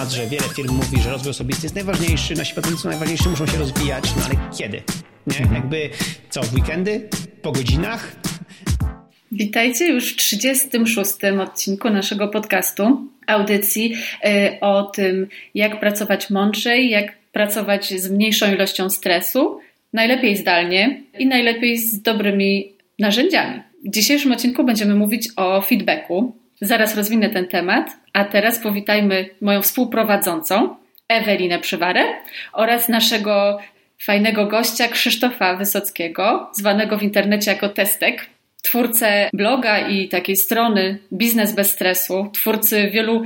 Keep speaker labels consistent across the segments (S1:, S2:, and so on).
S1: temat, że wiele firm mówi, że rozwój osobisty jest najważniejszy, nasi pracownicy najważniejsi, muszą się rozwijać, no ale kiedy? Nie? Mhm. Jakby co, w weekendy? Po godzinach?
S2: Witajcie już w 36. odcinku naszego podcastu, audycji y, o tym, jak pracować mądrzej, jak pracować z mniejszą ilością stresu, najlepiej zdalnie i najlepiej z dobrymi narzędziami. W dzisiejszym odcinku będziemy mówić o feedbacku. Zaraz rozwinę ten temat, a teraz powitajmy moją współprowadzącą, Ewelinę Przywarę oraz naszego fajnego gościa Krzysztofa Wysockiego, zwanego w internecie jako Testek, twórcę bloga i takiej strony Biznes bez stresu, twórcy wielu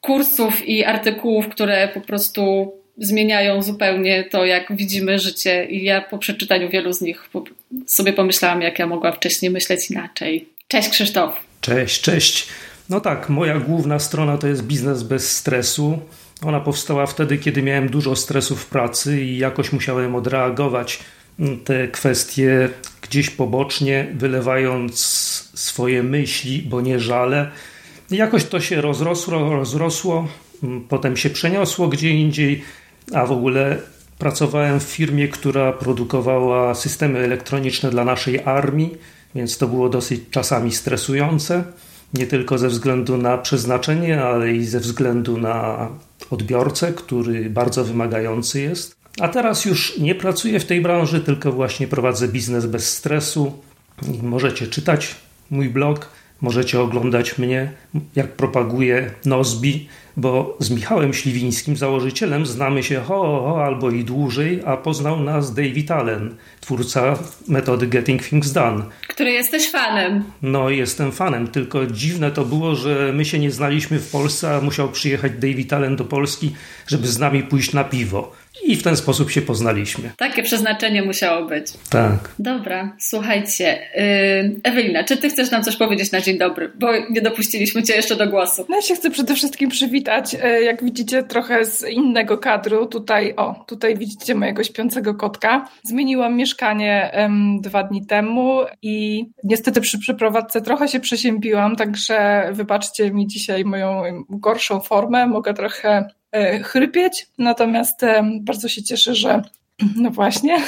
S2: kursów i artykułów, które po prostu zmieniają zupełnie to, jak widzimy życie. I ja po przeczytaniu wielu z nich sobie pomyślałam, jak ja mogłam wcześniej myśleć inaczej. Cześć Krzysztof.
S3: Cześć, cześć. No tak, moja główna strona to jest biznes bez stresu. Ona powstała wtedy, kiedy miałem dużo stresu w pracy i jakoś musiałem odreagować te kwestie gdzieś pobocznie, wylewając swoje myśli, bo nie żale. Jakoś to się rozrosło, rozrosło, potem się przeniosło gdzie indziej, a w ogóle pracowałem w firmie, która produkowała systemy elektroniczne dla naszej armii, więc to było dosyć czasami stresujące nie tylko ze względu na przeznaczenie, ale i ze względu na odbiorcę, który bardzo wymagający jest. A teraz już nie pracuję w tej branży, tylko właśnie prowadzę biznes bez stresu. Możecie czytać mój blog, możecie oglądać mnie, jak propaguję Nozbi, bo z Michałem Śliwińskim, założycielem, znamy się ho, ho albo i dłużej, a poznał nas David Allen, twórca metody Getting Things Done.
S2: Który jesteś fanem.
S3: No, jestem fanem, tylko dziwne to było, że my się nie znaliśmy w Polsce, a musiał przyjechać David Allen do Polski, żeby z nami pójść na piwo. I w ten sposób się poznaliśmy.
S2: Takie przeznaczenie musiało być.
S3: Tak.
S2: Dobra, słuchajcie. Yy, Ewelina, czy ty chcesz nam coś powiedzieć na dzień dobry? Bo nie dopuściliśmy cię jeszcze do głosu.
S4: No ja się chcę przede wszystkim przywitać. E, jak widzicie, trochę z innego kadru. Tutaj, o, tutaj widzicie mojego śpiącego kotka. Zmieniłam mieszkanie um, dwa dni temu i niestety przy przeprowadzce trochę się przesiępiłam, także wybaczcie mi dzisiaj moją gorszą formę. Mogę trochę chrypieć, natomiast e, bardzo się cieszę, że no właśnie.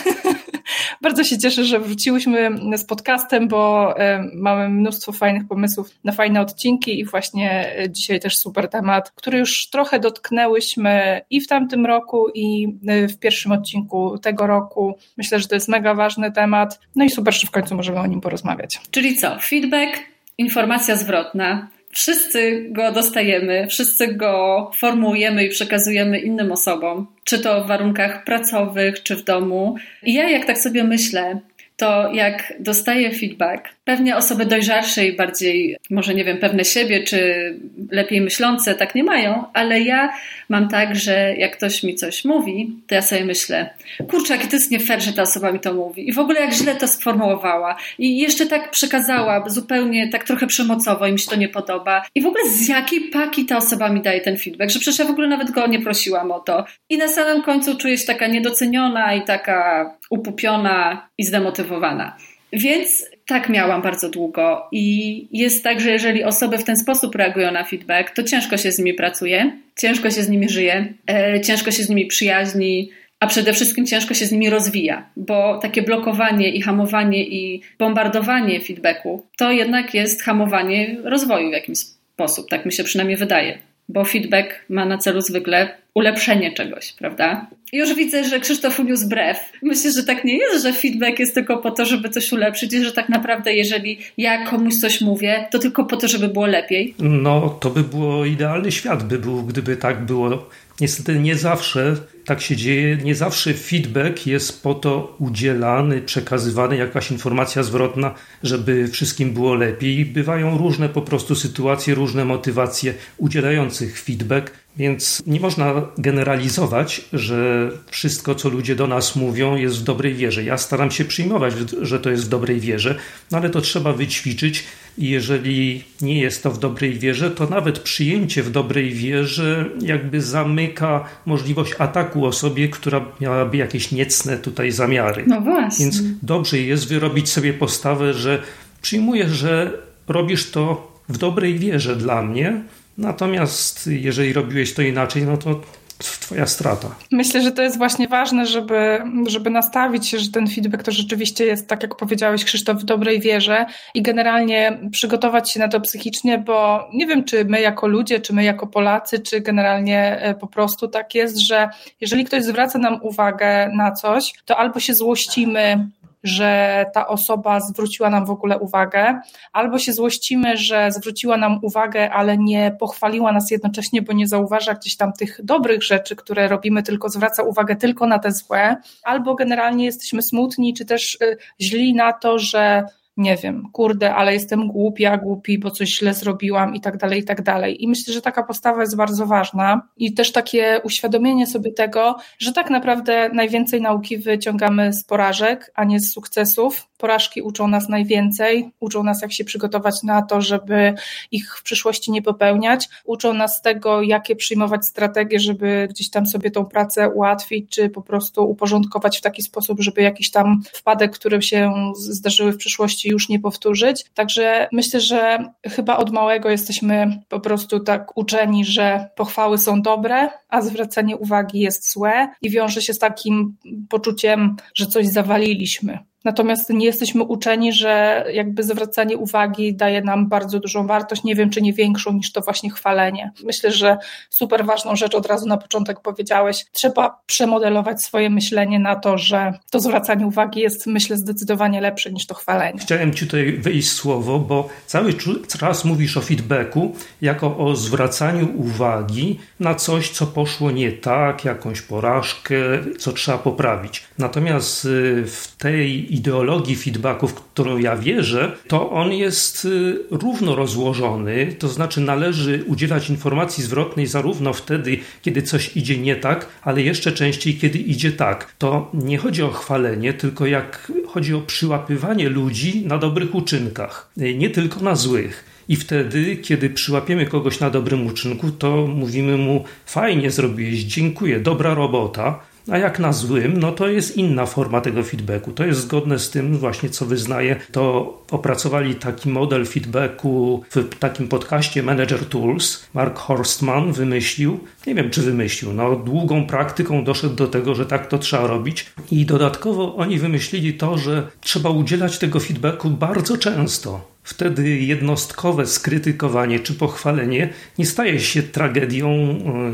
S4: Bardzo się cieszę, że wróciłyśmy z podcastem, bo e, mamy mnóstwo fajnych pomysłów na fajne odcinki i właśnie dzisiaj też super temat, który już trochę dotknęłyśmy i w tamtym roku, i w pierwszym odcinku tego roku. Myślę, że to jest mega ważny temat. No i super, że w końcu możemy o nim porozmawiać.
S2: Czyli co? Feedback, informacja zwrotna, wszyscy go dostajemy, wszyscy go formułujemy i przekazujemy innym osobom, czy to w warunkach pracowych, czy w domu. I ja, jak tak sobie myślę, to jak dostaję feedback, pewnie osoby dojrzalsze i bardziej, może nie wiem, pewne siebie, czy lepiej myślące tak nie mają, ale ja mam tak, że jak ktoś mi coś mówi, to ja sobie myślę, kurczę, jakie to jest nie fair, że ta osoba mi to mówi. I w ogóle jak źle to sformułowała. I jeszcze tak przekazała, zupełnie tak trochę przemocowo i mi się to nie podoba. I w ogóle z jakiej paki ta osoba mi daje ten feedback, że przecież ja w ogóle nawet go nie prosiłam o to. I na samym końcu czuję się taka niedoceniona i taka upupiona i zdemotywowana. Więc tak miałam bardzo długo i jest tak, że jeżeli osoby w ten sposób reagują na feedback, to ciężko się z nimi pracuje, ciężko się z nimi żyje, e, ciężko się z nimi przyjaźni, a przede wszystkim ciężko się z nimi rozwija, bo takie blokowanie i hamowanie i bombardowanie feedbacku to jednak jest hamowanie rozwoju w jakimś sposób, tak mi się przynajmniej wydaje bo feedback ma na celu zwykle ulepszenie czegoś, prawda? Już widzę, że Krzysztof uniósł brew. Myślę, że tak nie jest, że feedback jest tylko po to, żeby coś ulepszyć i że tak naprawdę jeżeli ja komuś coś mówię, to tylko po to, żeby było lepiej.
S3: No, to by było idealny świat by był, gdyby tak było. Niestety nie zawsze tak się dzieje. Nie zawsze feedback jest po to udzielany, przekazywany, jakaś informacja zwrotna, żeby wszystkim było lepiej. Bywają różne po prostu sytuacje, różne motywacje udzielających feedback, więc nie można generalizować, że wszystko, co ludzie do nas mówią, jest w dobrej wierze. Ja staram się przyjmować, że to jest w dobrej wierze, no ale to trzeba wyćwiczyć i jeżeli nie jest to w dobrej wierze, to nawet przyjęcie w dobrej wierze jakby zamyka możliwość ataku osobie, która miałaby jakieś niecne tutaj zamiary.
S2: No właśnie.
S3: Więc dobrze jest wyrobić sobie postawę, że przyjmuję, że robisz to w dobrej wierze dla mnie, Natomiast jeżeli robiłeś to inaczej, no to Twoja strata.
S4: Myślę, że to jest właśnie ważne, żeby, żeby nastawić się, że ten feedback to rzeczywiście jest, tak jak powiedziałeś, Krzysztof, w dobrej wierze i generalnie przygotować się na to psychicznie, bo nie wiem, czy my jako ludzie, czy my jako Polacy, czy generalnie e, po prostu tak jest, że jeżeli ktoś zwraca nam uwagę na coś, to albo się złościmy, że ta osoba zwróciła nam w ogóle uwagę, albo się złościmy, że zwróciła nam uwagę, ale nie pochwaliła nas jednocześnie, bo nie zauważa gdzieś tam tych dobrych rzeczy, które robimy, tylko zwraca uwagę tylko na te złe, albo generalnie jesteśmy smutni, czy też y, źli na to, że nie wiem, kurde, ale jestem głupia, głupi, bo coś źle zrobiłam i tak dalej, i tak dalej. I myślę, że taka postawa jest bardzo ważna i też takie uświadomienie sobie tego, że tak naprawdę najwięcej nauki wyciągamy z porażek, a nie z sukcesów. Porażki uczą nas najwięcej, uczą nas, jak się przygotować na to, żeby ich w przyszłości nie popełniać, uczą nas tego, jakie przyjmować strategie, żeby gdzieś tam sobie tą pracę ułatwić, czy po prostu uporządkować w taki sposób, żeby jakiś tam wpadek, który się zdarzyły w przyszłości, już nie powtórzyć. Także myślę, że chyba od małego jesteśmy po prostu tak uczeni, że pochwały są dobre, a zwracanie uwagi jest złe i wiąże się z takim poczuciem, że coś zawaliliśmy. Natomiast nie jesteśmy uczeni, że jakby zwracanie uwagi daje nam bardzo dużą wartość, nie wiem czy nie większą niż to właśnie chwalenie. Myślę, że super ważną rzecz od razu na początek powiedziałeś, trzeba przemodelować swoje myślenie na to, że to zwracanie uwagi jest myślę zdecydowanie lepsze niż to chwalenie.
S3: Chciałem Ci tutaj wyjść słowo, bo cały czas mówisz o feedbacku jako o zwracaniu uwagi na coś, co poszło nie tak, jakąś porażkę, co trzeba poprawić. Natomiast y, w tej ideologii feedbacku, w którą ja wierzę, to on jest y, równo rozłożony, to znaczy należy udzielać informacji zwrotnej zarówno wtedy, kiedy coś idzie nie tak, ale jeszcze częściej, kiedy idzie tak. To nie chodzi o chwalenie, tylko jak chodzi o przyłapywanie ludzi na dobrych uczynkach, y, nie tylko na złych. I wtedy, kiedy przyłapiemy kogoś na dobrym uczynku, to mówimy mu: Fajnie zrobiłeś, dziękuję, dobra robota. A jak na złym, no to jest inna forma tego feedbacku. To jest zgodne z tym właśnie, co wyznaję. To opracowali taki model feedbacku w takim podcaście Manager Tools. Mark Horstman wymyślił, nie wiem czy wymyślił, no długą praktyką doszedł do tego, że tak to trzeba robić. I dodatkowo oni wymyślili to, że trzeba udzielać tego feedbacku bardzo często. Wtedy jednostkowe skrytykowanie czy pochwalenie nie staje się tragedią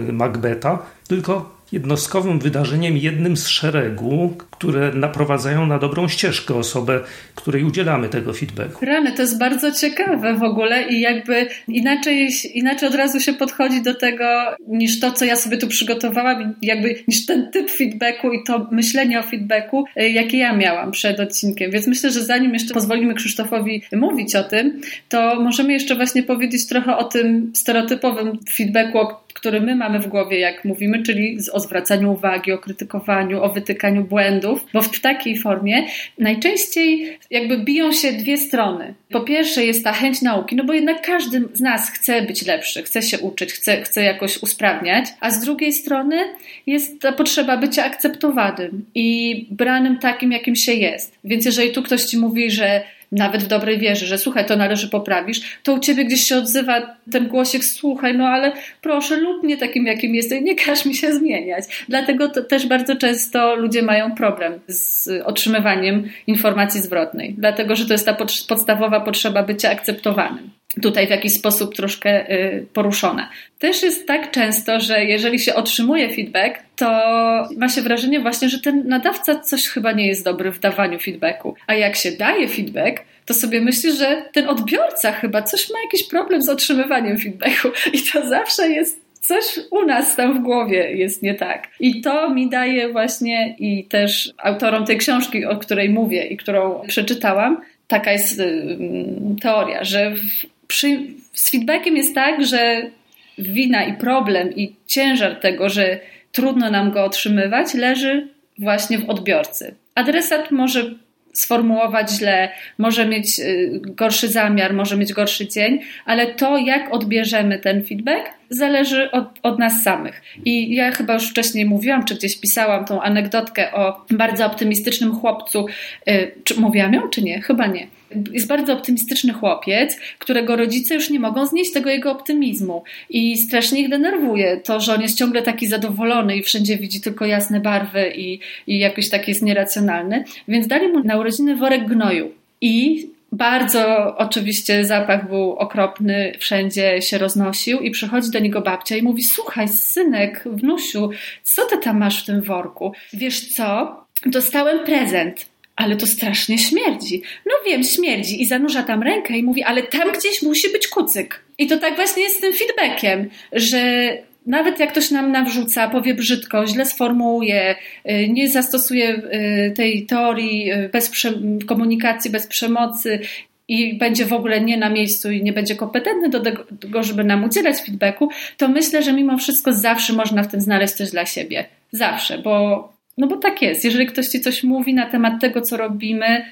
S3: e, Macbeta, tylko jednostkowym wydarzeniem, jednym z szeregu, które naprowadzają na dobrą ścieżkę osobę, której udzielamy tego feedbacku.
S2: Rany, to jest bardzo ciekawe w ogóle i jakby inaczej, inaczej od razu się podchodzi do tego niż to, co ja sobie tu przygotowałam, jakby niż ten typ feedbacku i to myślenie o feedbacku, y, jakie ja miałam przed odcinkiem. Więc myślę, że zanim jeszcze pozwolimy Krzysztofowi mówić o tym, to możemy jeszcze właśnie powiedzieć trochę o tym stereotypowym feedbacku, który my mamy w głowie, jak mówimy, czyli o zwracaniu uwagi, o krytykowaniu, o wytykaniu błędów, bo w takiej formie najczęściej jakby biją się dwie strony. Po pierwsze jest ta chęć nauki, no bo jednak każdy z nas chce być lepszy, chce się uczyć, chce, chce jakoś usprawniać, a z drugiej strony jest ta potrzeba bycia akceptowanym i branym takim, jakim się jest. Więc jeżeli tu ktoś ci mówi, że nawet w dobrej wierze, że słuchaj, to należy poprawisz, to u ciebie gdzieś się odzywa ten głosik, słuchaj, no ale proszę, lub mnie takim, jakim jesteś, nie każ mi się zmieniać. Dlatego też bardzo często ludzie mają problem z otrzymywaniem informacji zwrotnej, dlatego że to jest ta podstawowa potrzeba bycia akceptowanym tutaj w jakiś sposób troszkę y, poruszone. Też jest tak często, że jeżeli się otrzymuje feedback, to ma się wrażenie właśnie, że ten nadawca coś chyba nie jest dobry w dawaniu feedbacku. A jak się daje feedback, to sobie myślę, że ten odbiorca chyba coś ma jakiś problem z otrzymywaniem feedbacku. I to zawsze jest coś u nas tam w głowie jest nie tak. I to mi daje właśnie i też autorom tej książki, o której mówię i którą przeczytałam, taka jest teoria, że przy, z feedbackiem jest tak, że wina i problem i ciężar tego, że trudno nam go otrzymywać, leży właśnie w odbiorcy. Adresat może sformułować źle, może mieć y, gorszy zamiar, może mieć gorszy dzień, ale to, jak odbierzemy ten feedback, zależy od, od, nas samych. I ja chyba już wcześniej mówiłam, czy gdzieś pisałam tą anegdotkę o bardzo optymistycznym chłopcu. Y, czy mówiłam ją, czy nie? Chyba nie jest bardzo optymistyczny chłopiec, którego rodzice już nie mogą znieść tego jego optymizmu i strasznie ich denerwuje to, że on jest ciągle taki zadowolony i wszędzie widzi tylko jasne barwy i, i jakoś taki jest nieracjonalny, więc dali mu na urodziny worek gnoju i bardzo oczywiście zapach był okropny, wszędzie się roznosił i przychodzi do niego babcia i mówi: Słuchaj, synek, wnusiu, co ty tam masz w tym worku? Wiesz co? Dostałem prezent. Ale to strasznie śmierdzi. No wiem, śmierdzi. I zanurza tam rękę i mówi, ale tam gdzieś musi być kucyk. I to tak właśnie jest z tym feedbackiem, że nawet jak ktoś nam nawrzuca, powie brzydko, źle sformułuje, y, nie zastosuje y, tej teorii y, bez komunikacji bez przemocy i będzie w ogóle nie na miejscu i nie będzie kompetentny do tego, żeby nam udzielać feedbacku, to myślę, że mimo wszystko zawsze można w tym znaleźć coś dla siebie. Zawsze, bo, no bo tak jest. Jeżeli ktoś ci coś mówi na temat tego, co robimy,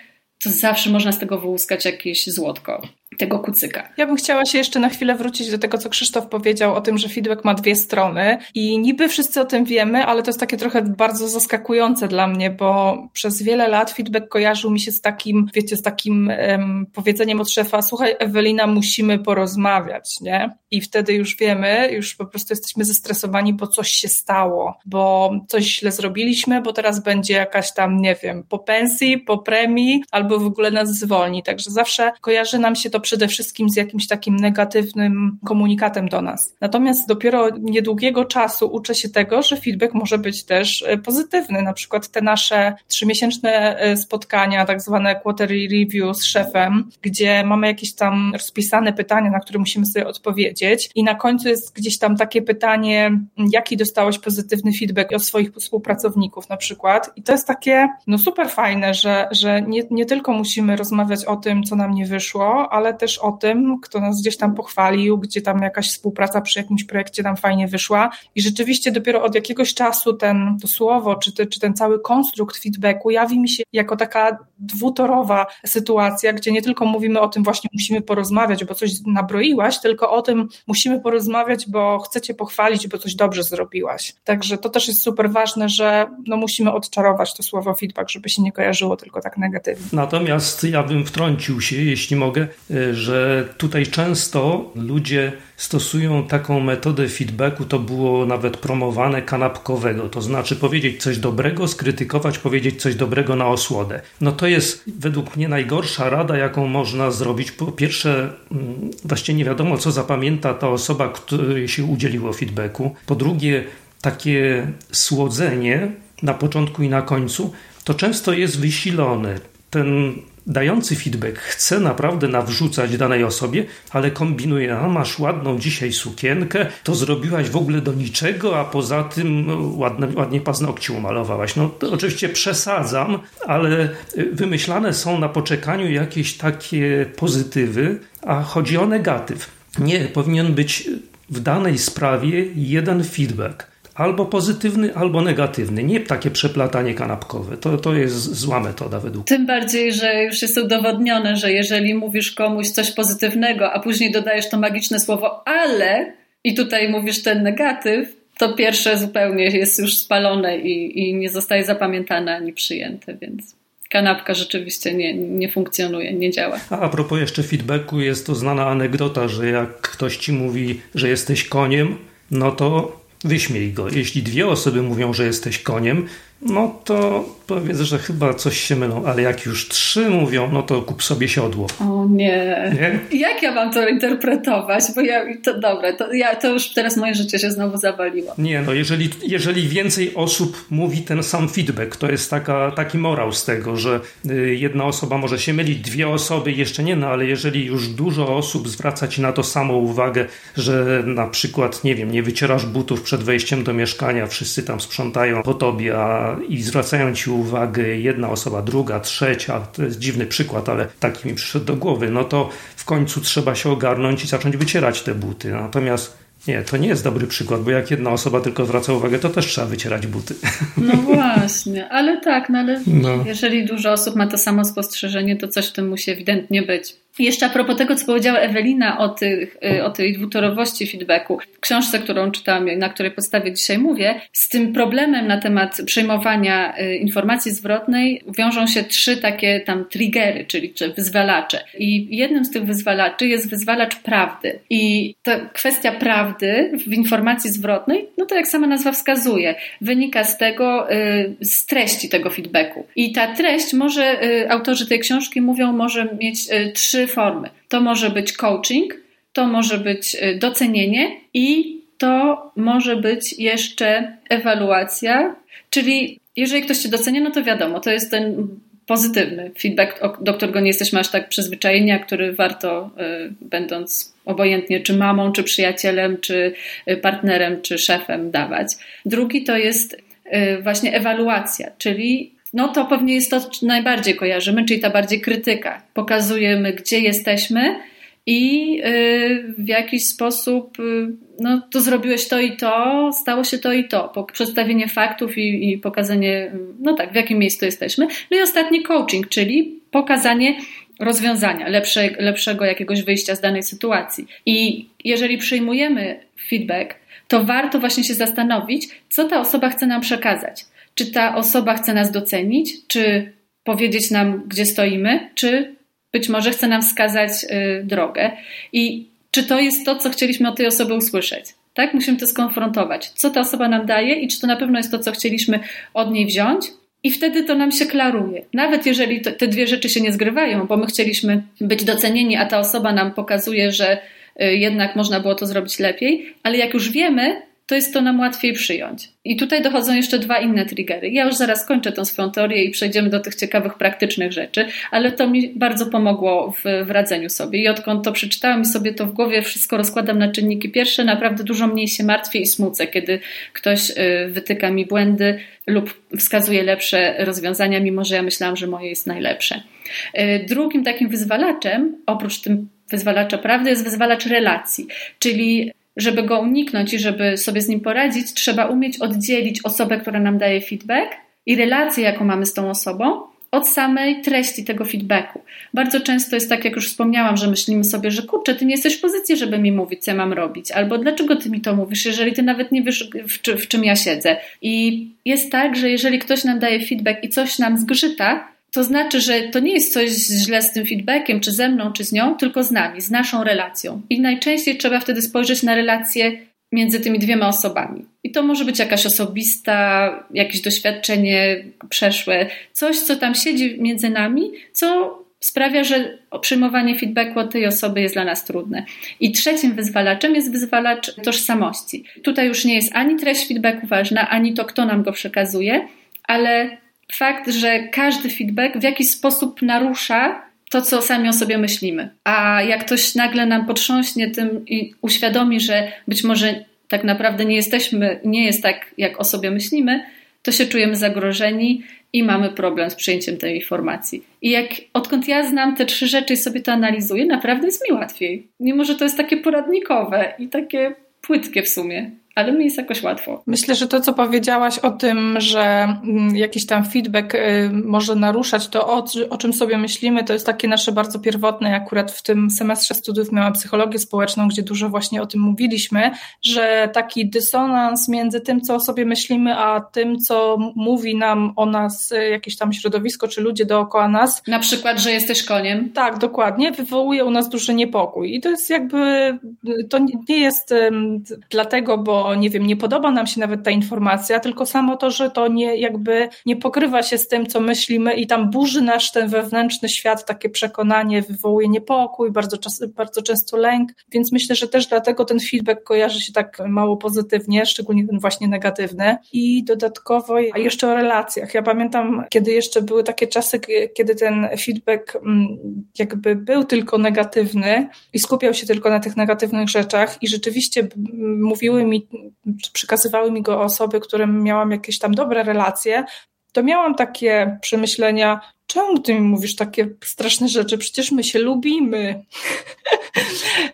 S2: to zawsze można z tego wyłuskać jakieś złotko tego kucyka.
S4: Ja bym chciała się jeszcze na chwilę wrócić do tego, co Krzysztof powiedział o tym, że feedback ma dwie strony i niby wszyscy o tym wiemy, ale to jest takie trochę bardzo zaskakujące dla mnie, bo przez wiele lat feedback kojarzył mi się z takim, wiecie, z takim um, powiedzeniem od szefa, słuchaj Ewelina, musimy porozmawiać, nie? I wtedy już wiemy, już po prostu jesteśmy zestresowani, bo coś się stało, bo coś źle zrobiliśmy, bo teraz będzie jakaś tam, nie wiem, po pensji, po premii, albo w ogóle nas zwolni. Także zawsze kojarzy nam się to przede wszystkim z jakimś takim negatywnym komunikatem do nas. Natomiast dopiero niedługiego czasu uczę się tego, że feedback może być też e, pozytywny. Na przykład te nasze trzymiesięczne e, spotkania, tak zwane quarterly review z szefem, gdzie mamy jakieś tam rozpisane pytania, na które musimy sobie odpowiedzieć i na końcu jest gdzieś tam takie pytanie, jaki dostałeś pozytywny feedback od swoich współpracowników na przykład. I to jest takie, no super fajne, że, że nie, nie tylko musimy rozmawiać o tym, co nam nie wyszło, ale też o tym, kto nas gdzieś tam pochwalił, gdzie tam jakaś współpraca przy jakimś projekcie nam fajnie wyszła. I rzeczywiście dopiero od jakiegoś czasu ten, to słowo, czy, te, czy ten cały konstrukt feedbacku jawi mi się jako taka dwutorowa sytuacja, gdzie nie tylko mówimy o tym właśnie musimy porozmawiać, bo coś nabroiłaś, tylko o tym musimy porozmawiać, bo chcecie pochwalić, bo coś dobrze zrobiłaś. Także to też jest super ważne, że no musimy odczarować to słowo feedback, żeby się nie kojarzyło tylko tak negatywnie.
S3: Natomiast ja bym wtrącił się, jeśli mogę, że tutaj często ludzie stosują taką metodę feedbacku, to było nawet promowane kanapkowego, to znaczy powiedzieć coś dobrego, skrytykować, powiedzieć coś dobrego na osłodę. No to jest według mnie najgorsza rada, jaką można zrobić. Po pierwsze, mm, właściwie nie wiadomo, co zapamięta ta osoba, której się udzieliło feedbacku. Po drugie, takie słodzenie na początku i na końcu, to często jest wysilone. Ten dający feedback chce naprawdę nawrzucać danej osobie, ale kombinuje, a masz ładną dzisiaj sukienkę, to zrobiłaś w ogóle do niczego, a poza tym no, ładne, ładnie paznokcie umalowałaś. No oczywiście przesadzam, ale wymyślane są na poczekaniu jakieś takie pozytywy, a chodzi o negatyw. Nie, powinien być w danej sprawie jeden feedback albo pozytywny, albo negatywny. Nie takie przeplatanie kanapkowe. To, to jest zła metoda według
S2: Tym bardziej, że już jest udowodnione, że jeżeli mówisz komuś coś pozytywnego, a później dodajesz to magiczne słowo ale i tutaj mówisz ten negatyw, to pierwsze zupełnie jest już spalone i, i nie zostaje zapamiętane ani przyjęte, więc kanapka rzeczywiście nie, nie funkcjonuje, nie działa.
S3: A, a propos jeszcze feedbacku, jest to znana anegdota, że jak ktoś ci mówi, że jesteś koniem, no to Wyśmiej go. Jeśli dwie osoby mówią, że jesteś koniem, no to powiedz, że chyba coś się mylą, ale jak już trzy mówią, no to kup sobie siodło.
S2: O nie. nie? Jak ja mam to interpretować? Bo ja, to dobra, to, ja, to już teraz moje życie się znowu zawaliło.
S3: Nie, no jeżeli, jeżeli więcej osób mówi ten sam feedback, to jest taka, taki morał z tego, że y, jedna osoba może się mylić, dwie osoby jeszcze nie, no ale jeżeli już dużo osób zwraca ci na to samo uwagę, że na przykład, nie wiem, nie wycierasz butów przed wejściem do mieszkania, wszyscy tam sprzątają po tobie, a i zwracają ci uwagę jedna osoba, druga, trzecia, to jest dziwny przykład, ale taki mi przyszedł do głowy, no to w końcu trzeba się ogarnąć i zacząć wycierać te buty. Natomiast nie, to nie jest dobry przykład, bo jak jedna osoba tylko zwraca uwagę, to też trzeba wycierać buty.
S2: No właśnie, ale tak, no ale no. jeżeli dużo osób ma to samo spostrzeżenie, to coś w tym musi ewidentnie być. Jeszcze a propos tego, co powiedziała Ewelina o, tych, y, o tej dwutorowości feedbacku, w książce, którą czytałam i na której podstawie dzisiaj mówię, z tym problemem na temat przejmowania y, informacji zwrotnej wiążą się trzy takie tam triggery, czyli czy wyzwalacze. I jednym z tych wyzwalaczy jest wyzwalacz prawdy. I ta kwestia prawdy w informacji zwrotnej, no to jak sama nazwa wskazuje, wynika z tego, y, z treści tego feedbacku. I ta treść może, autorzy tej książki mówią, może mieć trzy formy. To może być coaching, to może być y, docenienie i to może być jeszcze ewaluacja, czyli jeżeli ktoś cię docenia, no to wiadomo, to jest ten pozytywny feedback, do którego nie jesteśmy aż tak przyzwyczajeni, a który warto, y, będąc obojętnie czy mamą, czy przyjacielem, czy y, partnerem, czy szefem dawać. Drugi to jest właśnie ewaluacja, czyli no to pewnie jest to, co najbardziej kojarzymy, czyli ta bardziej krytyka. Pokazujemy, gdzie jesteśmy i y, w jakiś sposób y, no, to zrobiłeś to i to, stało się to i to. Przedstawienie faktów i, i pokazanie, no tak, w jakim miejscu jesteśmy. No i ostatni coaching, czyli pokazanie rozwiązania, lepsze, lepszego jakiegoś wyjścia z danej sytuacji. I jeżeli przyjmujemy feedback, to warto właśnie się zastanowić, co ta osoba chce nam przekazać czy ta osoba chce nas docenić, czy powiedzieć nam, gdzie stoimy, czy być może chce nam wskazać y, drogę. I czy to jest to, co chcieliśmy od tej osoby usłyszeć? Tak? Musimy to skonfrontować. Co ta osoba nam daje i czy to na pewno jest to, co chcieliśmy od niej wziąć? I wtedy to nam się klaruje. Nawet jeżeli to, te dwie rzeczy się nie zgrywają, bo my chcieliśmy być docenieni, a ta osoba nam pokazuje, że y, jednak można było to zrobić lepiej, ale jak już wiemy, to jest to nam łatwiej przyjąć. I tutaj dochodzą jeszcze dwa inne triggery. Ja już zaraz kończę tą swoją teorię i przejdziemy do tych ciekawych, praktycznych rzeczy, ale to mi bardzo pomogło w, w radzeniu sobie. I odkąd to przeczytałam i sobie to w głowie wszystko rozkładam na czynniki pierwsze, naprawdę dużo mniej się martwię i smucę, kiedy ktoś y, wytyka mi błędy lub wskazuje lepsze rozwiązania, mimo że ja myślałam, że moje jest najlepsze. Y, drugim takim wyzwalaczem, oprócz tym wyzwalacza prawdy, jest wyzwalacz relacji, czyli żeby go uniknąć i żeby sobie z nim poradzić, trzeba umieć oddzielić osobę, która nam daje feedback i relację, jaką mamy z tą osobą, od samej treści tego feedbacku. Bardzo często jest tak, jak już wspomniałam, że myślimy sobie, że kurczę, ty nie jesteś w pozycji, żeby mi mówić, co ja mam robić, albo dlaczego ty mi to mówisz, jeżeli ty nawet nie wiesz, w, w czym ja siedzę. I jest tak, że jeżeli ktoś nam daje feedback i coś nam zgrzyta, to znaczy, że to nie jest coś źle z tym feedbackiem, czy ze mną, czy z nią, tylko z nami, z naszą relacją. I najczęściej trzeba wtedy spojrzeć na relacje między tymi dwiema osobami. I to może być jakaś osobista, jakieś doświadczenie przeszłe, coś, co tam siedzi między nami, co sprawia, że przyjmowanie feedbacku od tej osoby jest dla nas trudne. I trzecim wyzwalaczem jest wyzwalacz tożsamości. Tutaj już nie jest ani treść feedbacku ważna, ani to, kto nam go przekazuje, ale fakt, że każdy feedback w jakiś sposób narusza to, co sami o sobie myślimy. A jak ktoś nagle nam potrząśnie tym i uświadomi, że być może tak naprawdę nie jesteśmy, nie jest tak, jak o sobie myślimy, to się czujemy zagrożeni i mamy problem z przyjęciem tej informacji. I jak odkąd ja znam te trzy rzeczy i sobie to analizuję, naprawdę jest mi łatwiej. Mimo, że to jest takie poradnikowe i takie płytkie w sumie ale mi jest jakoś łatwo.
S4: Myślę, że to, co powiedziałaś o tym, że mm, jakiś tam feedback y, może naruszać to, o, o czym sobie myślimy, to jest takie nasze bardzo pierwotne. Akurat w tym semestrze studiów miałam psychologię społeczną, gdzie dużo właśnie o tym mówiliśmy, że taki dysonans między tym, co o sobie myślimy, a tym, co mówi nam o nas y, jakieś tam środowisko czy ludzie dookoła nas.
S2: Na przykład, że jesteś koniem.
S4: Tak, dokładnie. Wywołuje u nas duży niepokój. I to jest jakby, to nie jest dlatego, bo nie wiem, nie podoba nam się nawet ta informacja, tylko samo to, że to nie jakby nie pokrywa się z tym, co myślimy i tam burzy nasz ten wewnętrzny świat, takie przekonanie, wywołuje niepokój, bardzo, czas, bardzo często lęk, więc myślę, że też dlatego ten feedback kojarzy się tak mało pozytywnie, szczególnie ten właśnie negatywny. I dodatkowo jeszcze o relacjach. Ja pamiętam, kiedy jeszcze były takie czasy, kiedy ten feedback mm, jakby był tylko negatywny i skupiał się tylko na tych negatywnych rzeczach i rzeczywiście mówiły mi przekazywały mi go osoby, którym miałam jakieś tam dobre relacje, to miałam takie przemyślenia, czemu ty mi mówisz takie straszne rzeczy? Przecież my się lubimy.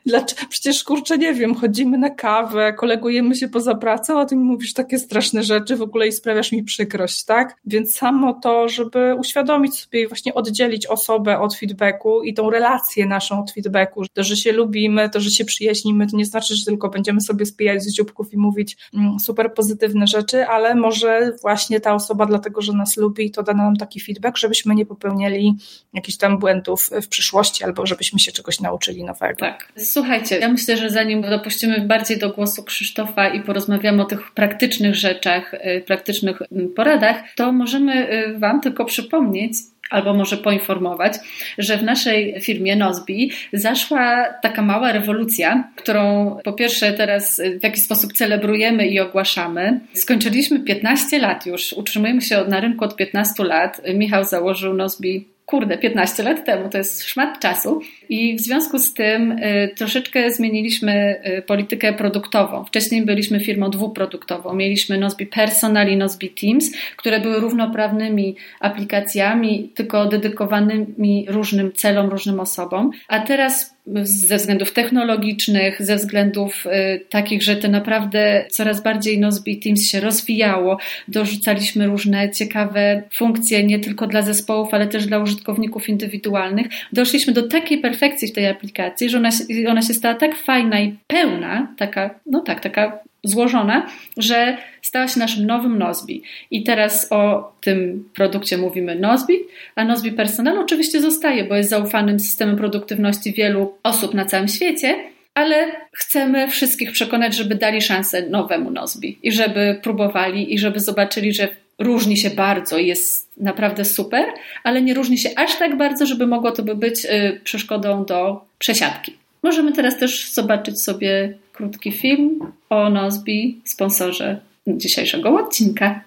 S4: Przecież kurczę, nie wiem, chodzimy na kawę, kolegujemy się poza pracą, a ty mi mówisz takie straszne rzeczy w ogóle i sprawiasz mi przykrość, tak? Więc samo to, żeby uświadomić sobie i właśnie oddzielić osobę od feedbacku i tą relację naszą od feedbacku, to, że się lubimy, to, że się przyjaźnimy, to nie znaczy, że tylko będziemy sobie spijać z dzióbków i mówić mm, super pozytywne rzeczy, ale może właśnie ta osoba dlatego, że nas lubi, to da nam taki feedback, żebyśmy nie popełniali jakichś tam błędów w przyszłości albo żebyśmy się czegoś nauczyli nowego.
S2: Tak. Słuchajcie, ja myślę, że zanim dopuścimy bardziej do głosu Krzysztofa i porozmawiamy o tych praktycznych rzeczach, y, praktycznych mm, poradach, to możemy y, Wam tylko przypomnieć, albo może poinformować, że w naszej firmie Nozbi zaszła taka mała rewolucja, którą po pierwsze teraz w jakiś sposób celebrujemy i ogłaszamy. Skończyliśmy 15 lat już, utrzymujemy się na rynku od 15 lat. Michał założył Nozbi kurde, 15 lat temu, to jest szmat czasu. I w związku z tym y, troszeczkę zmieniliśmy y, politykę produktową. Wcześniej byliśmy firmą dwuproduktową. Mieliśmy Nozbi Personal i Nozbi Teams, które były równoprawnymi aplikacjami, tylko dedykowanymi różnym celom, różnym osobom. A teraz ze względów technologicznych, ze względów y, takich, że to naprawdę coraz bardziej Nozbe Teams się rozwijało. Dorzucaliśmy różne ciekawe funkcje nie tylko dla zespołów, ale też dla użytkowników indywidualnych. Doszliśmy do takiej perfekcji w tej aplikacji, że ona, ona się stała tak fajna i pełna, taka, no tak, taka złożona, że stała się naszym nowym Nozbi. I teraz o tym produkcie mówimy Nozbi, a Nozbi Personal oczywiście zostaje, bo jest zaufanym systemem produktywności wielu osób na całym świecie, ale chcemy wszystkich przekonać, żeby dali szansę nowemu Nozbi i żeby próbowali i żeby zobaczyli, że różni się bardzo i jest naprawdę super, ale nie różni się aż tak bardzo, żeby mogło to by być y, przeszkodą do przesiadki. Możemy teraz też zobaczyć sobie krótki film o Nozbi, sponsorze dzisiejszego odcinka.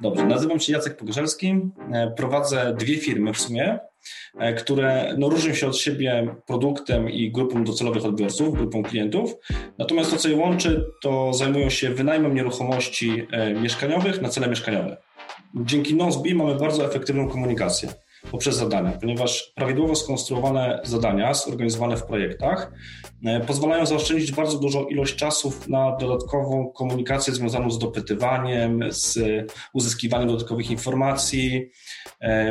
S5: Dobrze, nazywam się Jacek Pogorzelski. E, prowadzę dwie firmy w sumie, e, które no, różnią się od siebie produktem i grupą docelowych odbiorców, grupą klientów. Natomiast to, co je łączy, to zajmują się wynajmem nieruchomości e, mieszkaniowych na cele mieszkaniowe. Dzięki Nozbi mamy bardzo efektywną komunikację poprzez zadania, ponieważ prawidłowo skonstruowane zadania, zorganizowane w projektach, e, pozwalają zaoszczędzić bardzo dużą ilość czasów na dodatkową komunikację związaną z dopytywaniem, z uzyskiwaniem dodatkowych informacji,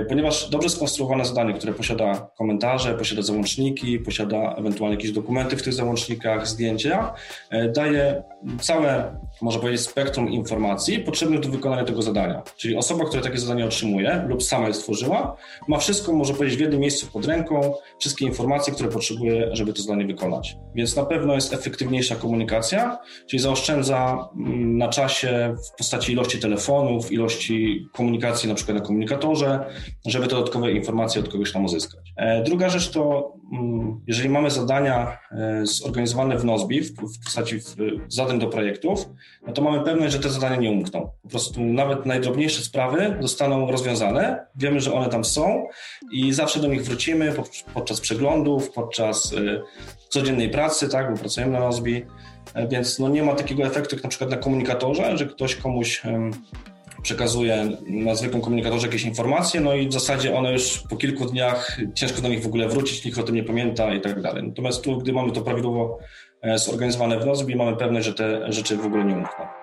S5: ponieważ dobrze skonstruowane zadanie, które posiada komentarze, posiada załączniki, posiada ewentualnie jakieś dokumenty w tych załącznikach, zdjęcia, e, daje całe, można powiedzieć, spektrum informacji potrzebnych do wykonania tego zadania. Czyli osoba, która takie zadanie otrzymuje lub sama je stworzyła, ma wszystko, może powiedzieć, w jednym miejscu pod ręką, wszystkie informacje, które potrzebuje, żeby to zadanie wykonać. Więc na pewno jest efektywniejsza komunikacja, czyli zaoszczędza mm, na czasie w postaci ilości telefonów, ilości komunikacji na przykład na komunikatorze, żeby te dodatkowe informacje od kogoś tam uzyskać. E, druga rzecz to, mm, jeżeli mamy zadania e, zorganizowane w Nozbi, w postaci zadań do projektów, no to mamy pewność, że te zadania nie umkną. Po prostu nawet najdrobniejsze sprawy zostaną rozwiązane, wiemy, że one tam są, i zawsze do nich wrócimy podczas przeglądów, podczas y, codziennej pracy, tak, bo pracujemy na Nozbi, e, więc no nie ma takiego efektu jak na przykład na komunikatorze, że ktoś komuś przekazuje na zwykłym komunikatorze jakieś informacje, no i w zasadzie one już po kilku dniach ciężko do nich w ogóle wrócić, nikt o tym nie pamięta i tak dalej. Natomiast tu, gdy mamy to prawidłowo e, zorganizowane w Nozbi, mamy pewność, że te rzeczy w ogóle nie umkną.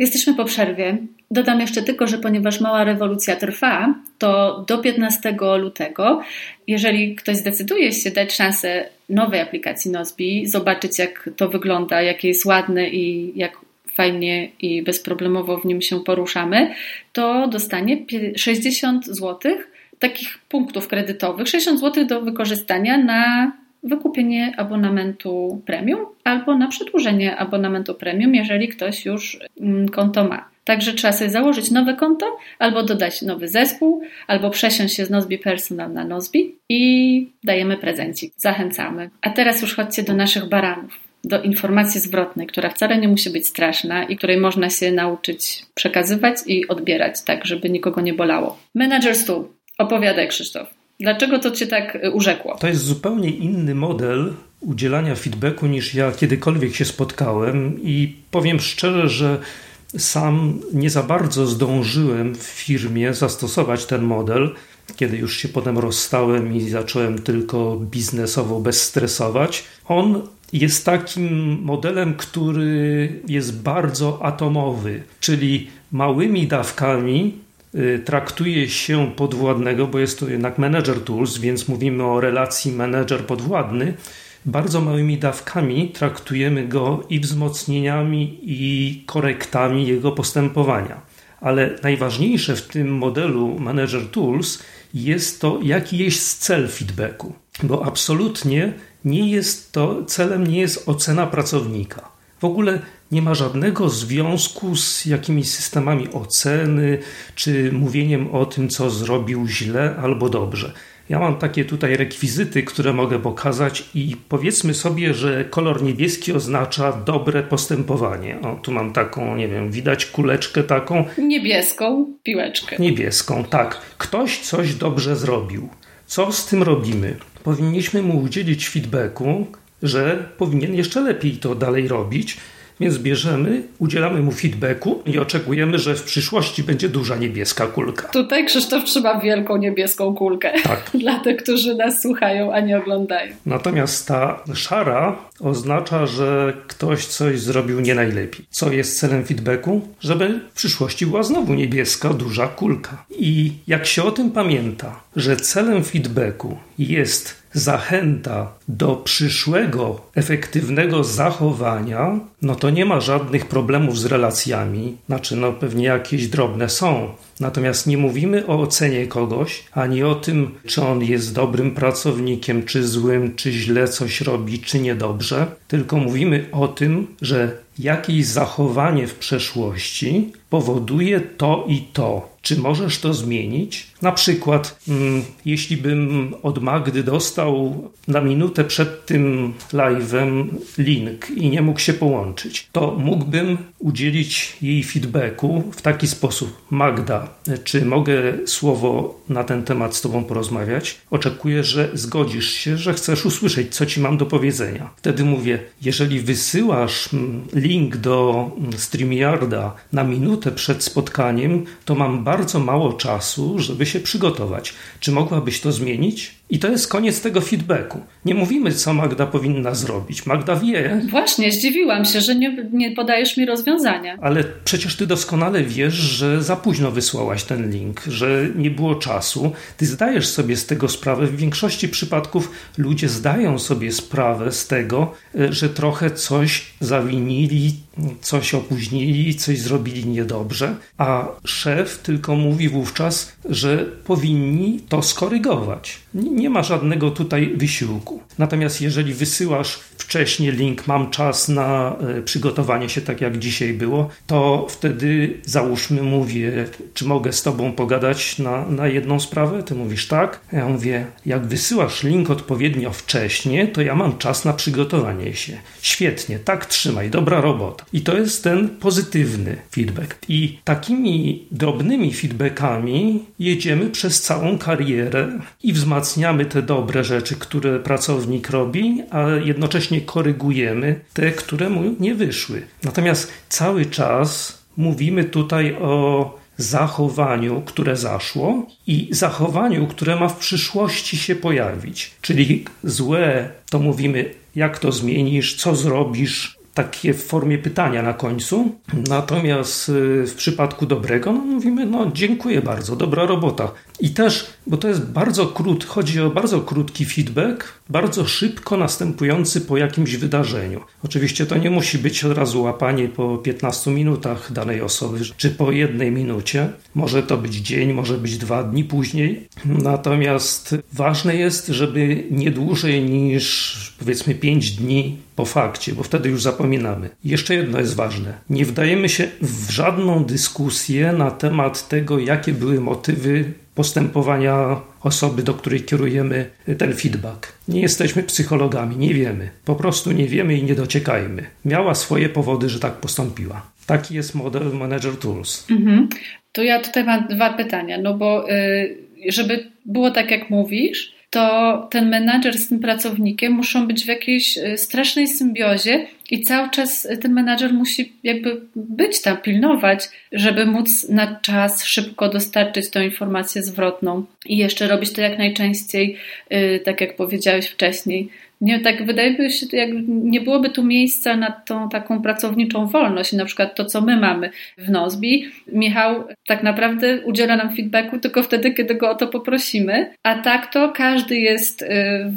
S2: Jesteśmy po przerwie. Dodam jeszcze tylko, że ponieważ mała rewolucja trwa, to do 15 lutego, jeżeli ktoś zdecyduje się dać szansę nowej aplikacji Nozbi, zobaczyć jak to wygląda, jakie jest ładne i jak fajnie i bezproblemowo w nim się poruszamy, to dostanie 60 zł takich punktów kredytowych, 60 zł do wykorzystania na wykupienie abonamentu premium albo na przedłużenie abonamentu premium, jeżeli ktoś już mm, konto ma. Także trzeba sobie założyć nowe konto, albo dodać nowy zespół, albo przesiąść się z Nozbi Personal na Nozbi i dajemy prezencik. Zachęcamy. A teraz już chodźcie do naszych baranów do informacji zwrotnej, która wcale nie musi być straszna i której można się nauczyć przekazywać i odbierać, tak żeby nikogo nie bolało. Manager Stu, opowiadaj Krzysztof. Dlaczego to Cię tak y, urzekło?
S3: To jest zupełnie inny model udzielania feedbacku niż ja kiedykolwiek się spotkałem i powiem szczerze, że sam nie za bardzo zdążyłem w firmie zastosować ten model, kiedy już się potem rozstałem i zacząłem tylko biznesowo bezstresować. On jest takim modelem, który jest bardzo atomowy, czyli małymi dawkami traktuje się podwładnego, bo jest to jednak manager tools, więc mówimy o relacji manager-podwładny. Bardzo małymi dawkami traktujemy go i wzmocnieniami, i korektami jego postępowania. Ale najważniejsze w tym modelu Manager Tools jest to, jaki jest cel feedbacku, bo absolutnie nie jest to, celem nie jest ocena pracownika. W ogóle nie ma żadnego związku z jakimiś systemami oceny, czy mówieniem o tym, co zrobił źle albo dobrze. Ja mam takie tutaj rekwizyty, które mogę pokazać i powiedzmy sobie, że kolor niebieski oznacza dobre postępowanie. O, tu mam taką, nie wiem, widać kuleczkę taką.
S2: Niebieską piłeczkę.
S3: Niebieską, tak. Ktoś coś dobrze zrobił. Co z tym robimy? Powinniśmy mu udzielić feedbacku, że powinien jeszcze lepiej to dalej robić, więc bierzemy, udzielamy mu feedbacku i oczekujemy, że w przyszłości będzie duża niebieska kulka.
S2: Tutaj Krzysztof trzyma wielką niebieską kulkę.
S3: Tak.
S2: Dla tych, którzy nas słuchają, a nie oglądają.
S3: Natomiast ta szara oznacza, że ktoś coś zrobił nie najlepiej. Co jest celem feedbacku? Żeby w przyszłości była znowu niebieska, duża kulka. I jak się o tym pamięta, że celem feedbacku jest zachęta do przyszłego efektywnego zachowania, no to nie ma żadnych problemów z relacjami. Znaczy, no pewnie jakieś drobne są. Natomiast nie mówimy o ocenie kogoś, ani o tym, czy on jest dobrym pracownikiem, czy złym, czy źle coś robi, czy niedobrze, tylko mówimy o tym, że jakieś zachowanie w przeszłości powoduje to i to. Czy możesz to zmienić? Na przykład, mm, jeśli bym od Magdy dostał na minutę przed tym live'em link i nie mógł się połączyć, to mógłbym udzielić jej feedbacku w taki sposób. Magda, czy mogę słowo na ten temat z Tobą porozmawiać? Oczekuję, że zgodzisz się, że chcesz usłyszeć, co Ci mam do powiedzenia. Wtedy mówię, jeżeli wysyłasz mm, link do mm, StreamYarda na minutę przed spotkaniem, to mam bardzo mało czasu, żeby się przygotować. Czy mogłabyś to zmienić? I to jest koniec tego feedbacku. Nie mówimy, co Magda powinna zrobić. Magda wie.
S2: Właśnie, zdziwiłam się, że nie, nie podajesz mi rozwiązania.
S3: Ale przecież ty doskonale wiesz, że za późno wysłałaś ten link, że nie było czasu. Ty zdajesz sobie z tego sprawę. W większości przypadków ludzie zdają sobie sprawę z tego, e, że trochę coś zawinili, coś opóźnili, coś zrobili niedobrze, a szef tylko mówi wówczas, że powinni to skorygować. Nie ma żadnego tutaj wysiłku. Natomiast jeżeli wysyłasz wcześniej link, mam czas na e, przygotowanie się, tak jak dzisiaj było, to wtedy załóżmy, mówię, czy mogę z Tobą pogadać na, na jedną sprawę? Ty mówisz tak. Ja mówię, jak wysyłasz link odpowiednio wcześnie, to ja mam czas na przygotowanie się. Świetnie, tak trzymaj, dobra robota. I to jest ten pozytywny feedback. I takimi drobnymi feedbackami jedziemy przez całą karierę i wzmacniamy te dobre rzeczy, które pracownik robi, a jednocześnie korygujemy te, które mu nie wyszły. Natomiast cały czas mówimy tutaj o zachowaniu, które zaszło i zachowaniu, które ma w przyszłości się pojawić. Czyli złe to mówimy, jak to zmienisz, co zrobisz, takie w formie pytania na końcu. Natomiast y, w przypadku dobrego, no mówimy, no dziękuję bardzo, dobra robota. I też, bo to jest bardzo krótki, chodzi o bardzo krótki feedback, bardzo szybko następujący po jakimś wydarzeniu. Oczywiście to nie musi być od razu łapanie po 15 minutach danej osoby, czy po jednej minucie. Może to być dzień, może być dwa dni później. Natomiast ważne jest, żeby nie dłużej niż powiedzmy 5 dni po fakcie, bo wtedy już zapominamy. Jeszcze jedno jest ważne. Nie wdajemy się w żadną dyskusję na temat tego, jakie były motywy postępowania osoby, do której kierujemy ten feedback. Nie jesteśmy psychologami, nie wiemy. Po prostu nie wiemy i nie dociekajmy. Miała swoje powody, że tak postąpiła. Taki jest model Manager Tools.
S2: Mhm. To ja tutaj mam dwa pytania, no bo y, żeby było tak, jak mówisz, to ten menadżer z tym pracownikiem muszą być w jakiejś y, strasznej symbiozie i cały czas ten menadżer musi jakby być tam, pilnować, żeby móc na czas szybko dostarczyć tą informację zwrotną i jeszcze robić to jak najczęściej, y, tak jak powiedziałeś wcześniej, nie, tak wydaje mi się, jak nie byłoby tu miejsca na tą taką pracowniczą wolność, na przykład to, co my mamy w Nozbi. Michał tak naprawdę udziela nam feedbacku tylko wtedy, kiedy go o to poprosimy, a tak to każdy jest y,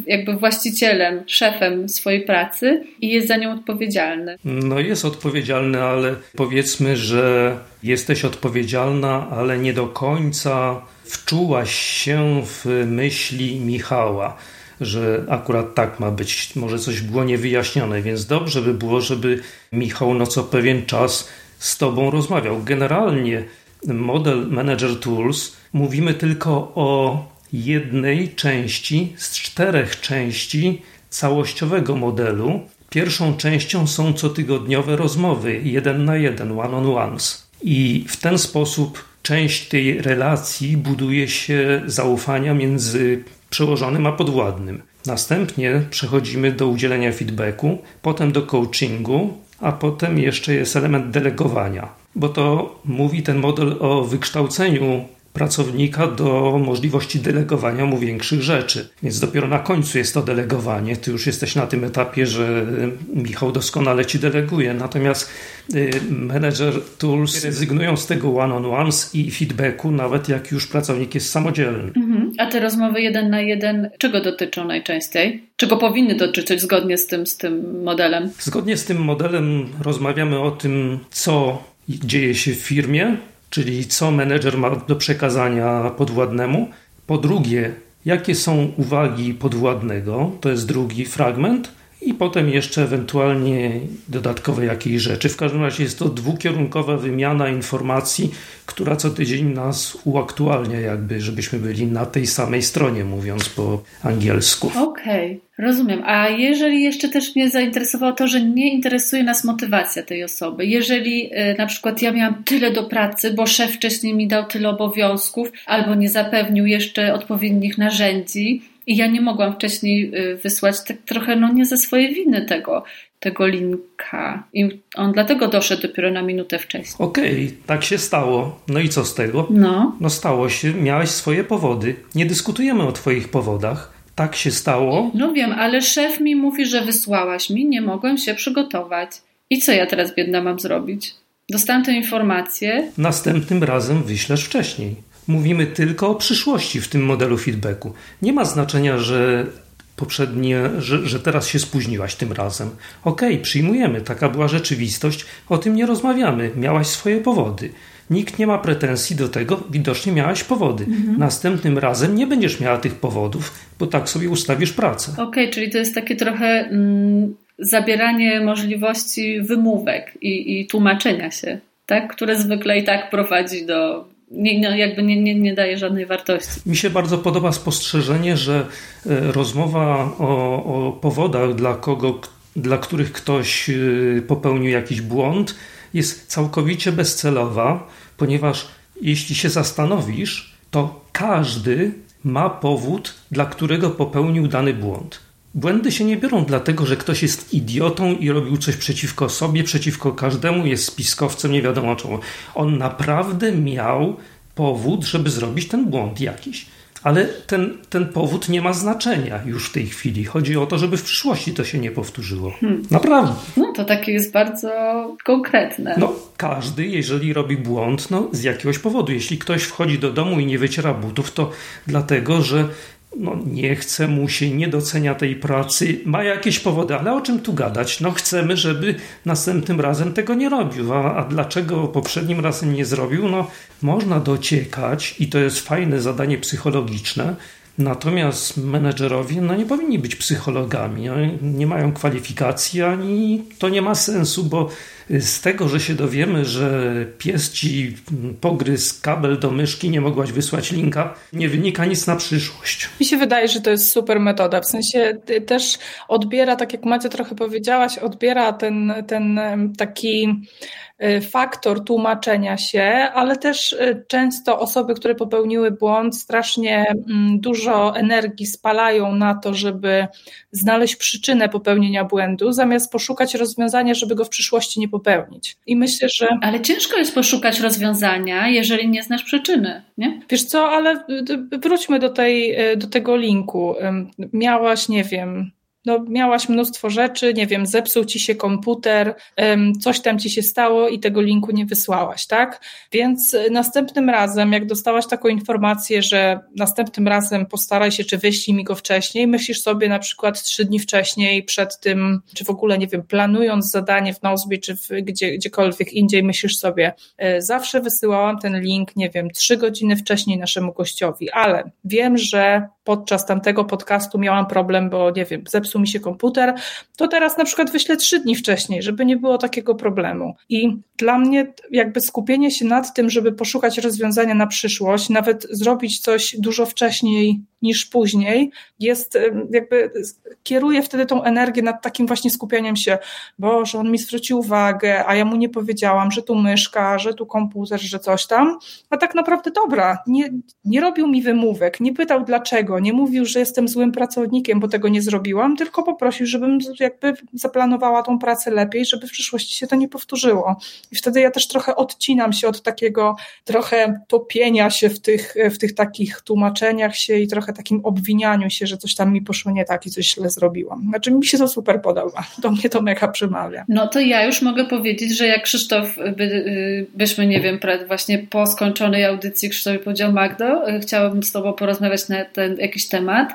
S2: jakby właścicielem, szefem swojej pracy i jest za nią odpowiedzialny.
S3: No jest odpowiedzialny, ale powiedzmy, że jesteś odpowiedzialna, ale nie do końca wczułaś się w myśli Michała że akurat tak ma być. Może coś było niewyjaśnione, więc dobrze by było, żeby Michał no co pewien czas z Tobą rozmawiał. Generalnie model Manager Tools mówimy tylko o jednej części z czterech części całościowego modelu. Pierwszą częścią są cotygodniowe rozmowy, jeden na jeden, one on ones. I w ten sposób część tej relacji buduje się zaufania między przełożonym a podwładnym. Następnie przechodzimy do udzielenia feedbacku, potem do coachingu, a potem jeszcze jest element delegowania, bo to mówi ten model o wykształceniu pracownika do możliwości delegowania mu większych rzeczy. Więc dopiero na końcu jest to delegowanie. Ty już jesteś na tym etapie, że Michał doskonale ci deleguje. Natomiast y, Manager Tools rezygnują z tego one-on-ones i feedbacku, nawet jak już pracownik jest samodzielny.
S2: Mhm. A te rozmowy jeden na jeden, czego dotyczą najczęściej? Czego powinny dotyczyć zgodnie z tym, z tym modelem?
S3: Zgodnie z tym modelem rozmawiamy o tym, co dzieje się w firmie, czyli co menedżer ma do przekazania podwładnemu. Po drugie, jakie są uwagi podwładnego, to jest drugi fragment. I potem jeszcze ewentualnie dodatkowe jakieś rzeczy. W każdym razie jest to dwukierunkowa wymiana informacji, która co tydzień nas uaktualnia, jakby, żebyśmy byli na tej samej stronie, mówiąc po angielsku.
S2: Okej, okay, rozumiem. A jeżeli jeszcze też mnie zainteresowało to, że nie interesuje nas motywacja tej osoby, jeżeli y, na przykład ja miałam tyle do pracy, bo szef wcześniej mi dał tyle obowiązków, albo nie zapewnił jeszcze odpowiednich narzędzi, i ja nie mogłam wcześniej y, wysłać tak trochę, no nie ze swojej winy tego, tego linka. I on dlatego doszedł dopiero na minutę wcześniej.
S3: Okej, okay, tak się stało. No i co z tego?
S2: No.
S3: No stało się, miałeś swoje powody. Nie dyskutujemy o twoich powodach. Tak się stało.
S2: No wiem, ale szef mi mówi, że wysłałaś mi, nie mogłem się przygotować. I co ja teraz biedna mam zrobić? Dostałam tę informację.
S3: Następnym razem wyślesz wcześniej. Mówimy tylko o przyszłości w tym modelu feedbacku. Nie ma znaczenia, że poprzednie, że, że teraz się spóźniłaś tym razem. Okej, okay, przyjmujemy, taka była rzeczywistość, o tym nie rozmawiamy, miałaś swoje powody. Nikt nie ma pretensji do tego, widocznie miałaś powody. Mhm. Następnym razem nie będziesz miała tych powodów, bo tak sobie ustawisz pracę.
S2: Okej, okay, czyli to jest takie trochę mm, zabieranie możliwości wymówek i, i tłumaczenia się, tak? które zwykle i tak prowadzi do nie, no jakby nie, nie, nie daje żadnej wartości.
S3: Mi się bardzo podoba spostrzeżenie, że e, rozmowa o, o powodach, dla, kogo, dla których ktoś e, popełnił jakiś błąd, jest całkowicie bezcelowa, ponieważ jeśli się zastanowisz, to każdy ma powód, dla którego popełnił dany błąd. Błędy się nie biorą dlatego, że ktoś jest idiotą i robił coś przeciwko sobie, przeciwko każdemu, jest spiskowcem, nie wiadomo czemu. On naprawdę miał powód, żeby zrobić ten błąd jakiś. Ale ten, ten powód nie ma znaczenia już w tej chwili. Chodzi o to, żeby w przyszłości to się nie powtórzyło. Hmm. Naprawdę.
S2: No to takie jest bardzo konkretne.
S3: No, każdy, jeżeli robi błąd, no z jakiegoś powodu. Jeśli ktoś wchodzi do domu i nie wyciera butów, to dlatego, że no nie chce mu się, nie docenia tej pracy, ma jakieś powody, ale o czym tu gadać? No chcemy, żeby następnym razem tego nie robił. A, a dlaczego poprzednim razem nie zrobił? No można dociekać i to jest fajne zadanie psychologiczne, Natomiast menedżerowie no, nie powinni być psychologami. Nie mają kwalifikacji, ani to nie ma sensu, bo z tego, że się dowiemy, że pies ci pogryzł kabel do myszki, nie mogłaś wysłać linka, nie wynika nic na przyszłość.
S4: Mi się wydaje, że to jest super metoda. W sensie też odbiera, tak jak Macie trochę powiedziałaś, odbiera ten, ten taki Y, faktor tłumaczenia się, ale też y, często osoby, które popełniły błąd, strasznie mm, dużo energii spalają na to, żeby znaleźć przyczynę popełnienia błędu, zamiast poszukać rozwiązania, żeby go w przyszłości nie popełnić. I myślę, że.
S2: Ale ciężko jest poszukać rozwiązania, jeżeli nie znasz przyczyny, nie?
S4: Wiesz co, ale y, wróćmy do, tej, do tego linku. Miałaś, nie wiem, no, miałaś mnóstwo rzeczy, nie wiem, zepsuł ci się komputer, coś tam ci się stało i tego linku nie wysłałaś, tak? Więc e, następnym razem, jak dostałaś taką informację, że następnym razem postaraj się, czy wyślij mi go wcześniej, myślisz sobie na przykład trzy dni wcześniej przed tym, czy w ogóle, nie wiem, planując zadanie w Nozbi, czy w, gdzie, gdziekolwiek indziej, myślisz sobie, e, zawsze wysyłałam ten link, nie wiem, trzy godziny wcześniej naszemu gościowi, ale wiem, że podczas tamtego podcastu miałam problem, bo nie wiem, zepsuł mi się komputer, to teraz na przykład wyślę trzy dni wcześniej, żeby nie było takiego problemu. I dla mnie jakby skupienie się nad tym, żeby poszukać rozwiązania na przyszłość, nawet zrobić coś dużo wcześniej niż później, jest jakby kieruje wtedy tą energię nad takim właśnie skupieniem się, bo że on mi zwrócił uwagę, a ja mu nie powiedziałam, że tu myszka, że tu komputer, że coś tam, a tak naprawdę dobra, nie, nie robił mi wymówek, nie pytał dlaczego, nie mówił, że jestem złym pracownikiem, bo tego nie zrobiłam, tylko poprosił, żebym jakby zaplanowała tą pracę lepiej, żeby w przyszłości się to nie powtórzyło. I wtedy ja też trochę odcinam się od takiego trochę topienia się w tych, w tych takich tłumaczeniach się i trochę takim obwinianiu się, że coś tam mi poszło nie tak i coś źle zrobiłam. Znaczy mi się to super podoba. Do mnie to mega przemawia.
S2: No to ja już mogę powiedzieć, że jak Krzysztof by, byśmy, nie wiem, właśnie po skończonej audycji Krzysztof powiedział Magdo, chciałabym z Tobą porozmawiać na ten jakiś temat.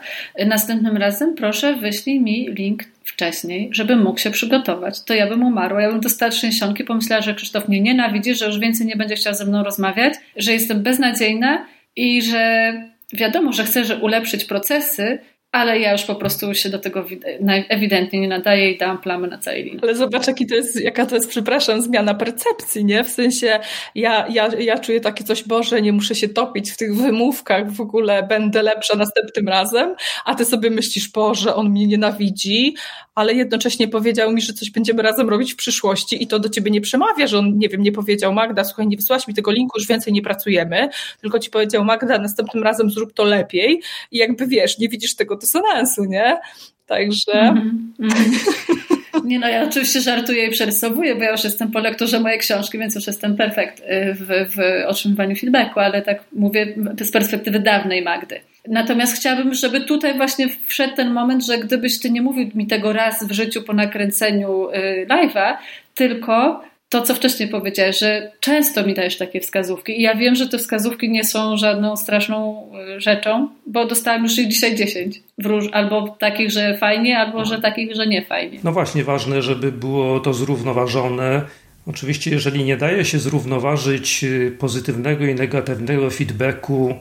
S2: Następnym razem proszę wyślij mi link wcześniej, żeby mógł się przygotować. To ja bym umarła. Ja bym dostała trzęsionki, pomyślała, że Krzysztof mnie nienawidzi, że już więcej nie będzie chciał ze mną rozmawiać, że jestem beznadziejna i że wiadomo, że chcę że ulepszyć procesy, ale ja już po prostu się do tego ewidentnie nie nadaję i dałam plamy na całej linii.
S4: Ale zobacz, jaki to jest, jaka to jest, przepraszam, zmiana percepcji, nie? W sensie ja, ja, ja czuję takie coś, Boże, nie muszę się topić w tych wymówkach, w ogóle będę lepsza następnym razem, a ty sobie myślisz, Boże, on mnie nienawidzi, ale jednocześnie powiedział mi, że coś będziemy razem robić w przyszłości i to do ciebie nie przemawia, że on, nie wiem, nie powiedział Magda, słuchaj, nie wysłałaś mi tego linku, już więcej nie pracujemy, tylko ci powiedział Magda, następnym razem zrób to lepiej i jakby wiesz, nie widzisz tego dysonansu, nie? Także... Mm -hmm.
S2: Nie no, ja oczywiście żartuję i przerysowuję, bo ja już jestem po lekturze mojej książki, więc już jestem perfekt y, w, w otrzymywaniu feedbacku, ale tak mówię z perspektywy dawnej Magdy. Natomiast chciałabym, żeby tutaj właśnie wszedł ten moment, że gdybyś ty nie mówił mi tego raz w życiu po nakręceniu y, live'a, tylko to, co wcześniej powiedziałeś, że często mi dajesz takie wskazówki i ja wiem, że te wskazówki nie są żadną straszną y, rzeczą, bo dostałam już ich dzisiaj 10. Róż, albo takich, że fajnie, albo że takich, że nie fajnie.
S3: No właśnie, ważne, żeby było to zrównoważone. Oczywiście, jeżeli nie daje się zrównoważyć y, pozytywnego i negatywnego feedbacku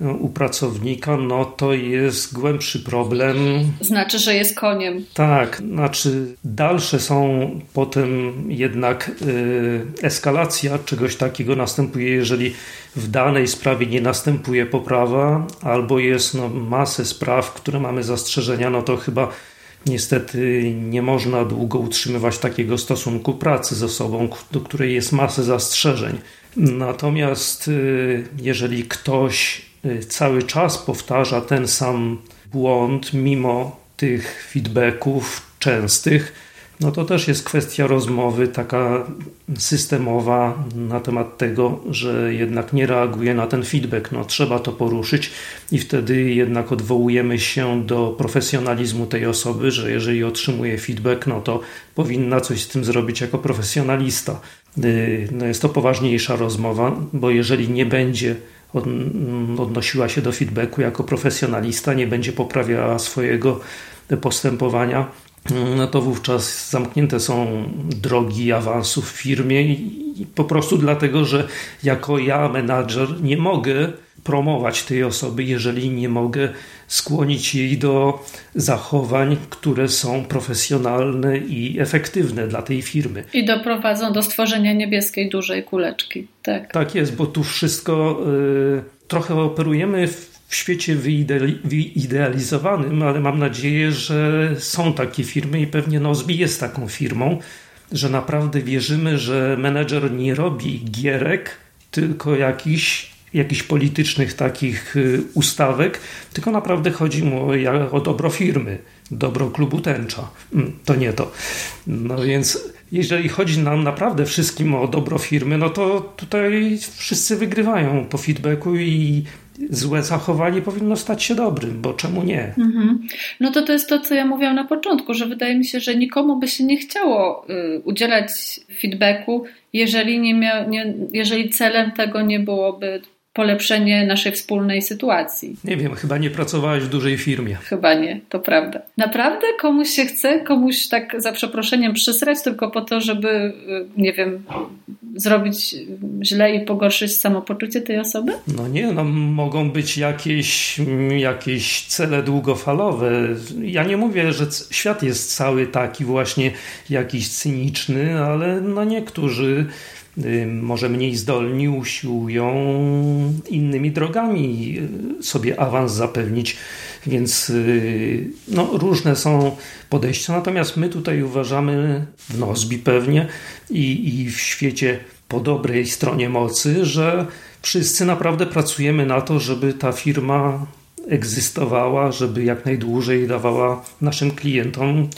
S3: u pracownika, no to jest głębszy problem.
S2: Znaczy, że jest koniem.
S3: Tak, znaczy dalsze są potem jednak y, eskalacja czegoś takiego następuje, jeżeli w danej sprawie nie następuje poprawa, albo jest no, masę spraw, które mamy zastrzeżenia, no to chyba Niestety nie można długo utrzymywać takiego stosunku pracy z osobą, do której jest masę zastrzeżeń. Natomiast y, jeżeli ktoś Y, cały czas powtarza ten sam błąd, mimo tych feedbacków częstych, no to też jest kwestia rozmowy taka systemowa na temat tego, że jednak nie reaguje na ten feedback. No, trzeba to poruszyć i wtedy jednak odwołujemy się do profesjonalizmu tej osoby, że jeżeli otrzymuje feedback, no to powinna coś z tym zrobić jako profesjonalista. Y, no jest to poważniejsza rozmowa, bo jeżeli nie będzie odnosiła się do feedbacku jako profesjonalista, nie będzie poprawiała swojego postępowania, no to wówczas zamknięte są drogi awansu w firmie i po prostu dlatego, że jako ja, menadżer, nie mogę promować tej osoby, jeżeli nie mogę skłonić jej do zachowań, które są profesjonalne i efektywne dla tej firmy.
S2: I doprowadzą do stworzenia niebieskiej dużej kuleczki. Tak,
S3: tak jest, bo tu wszystko y, trochę operujemy w w świecie wyidealizowanym, ale mam nadzieję, że są takie firmy i pewnie Nozbi jest taką firmą, że naprawdę wierzymy, że menedżer nie robi gierek, tylko jakichś jakichś politycznych takich y, ustawek, tylko naprawdę chodzi mu o, o dobro firmy, dobro klubu tęcza. Mm, to nie to. No więc jeżeli chodzi nam naprawdę wszystkim o dobro firmy, no to tutaj wszyscy wygrywają po feedbacku i złe zachowanie powinno stać się dobrym, bo czemu nie? Mhm.
S2: No to to jest to, co ja mówiłam na początku, że wydaje mi się, że nikomu by się nie chciało y, udzielać feedbacku, jeżeli, nie mia, nie, jeżeli celem tego nie byłoby polepszenie naszej wspólnej sytuacji.
S3: Nie wiem, chyba nie pracowałeś w dużej firmie.
S2: Chyba nie, to prawda. Naprawdę komuś się chce, komuś tak za przeproszeniem przysrać tylko po to, żeby, y, nie wiem, zrobić źle i pogorszyć samopoczucie tej osoby?
S3: No nie, no mogą być jakieś, jakieś cele długofalowe. Ja nie mówię, że świat jest cały taki właśnie jakiś cyniczny, ale no niektórzy Y, może mniej zdolni usiłują innymi drogami y, sobie awans zapewnić, więc y, no, różne są podejścia. Natomiast my tutaj uważamy w Nozbi pewnie i, i w świecie po dobrej stronie mocy, że wszyscy naprawdę pracujemy na to, żeby ta firma egzystowała, żeby jak najdłużej dawała naszym klientom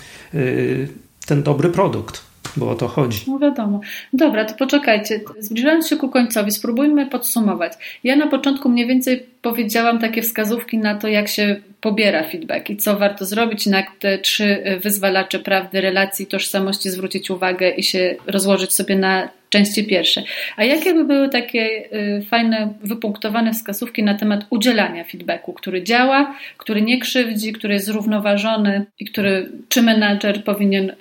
S3: ten dobry produkt bo o to chodzi.
S2: No wiadomo. Dobra, to poczekajcie. Zbliżając się ku końcowi, spróbujmy podsumować. Ja na początku mniej więcej powiedziałam takie wskazówki na to, jak się pobiera feedback i co warto zrobić, na te trzy wyzwalacze prawdy, relacji, tożsamości zwrócić uwagę i się rozłożyć sobie na części pierwsze. A jakie by były takie y, fajne, wypunktowane wskazówki na temat udzielania feedbacku, który działa, który nie krzywdzi, który jest zrównoważony i który czy menadżer powinien, y,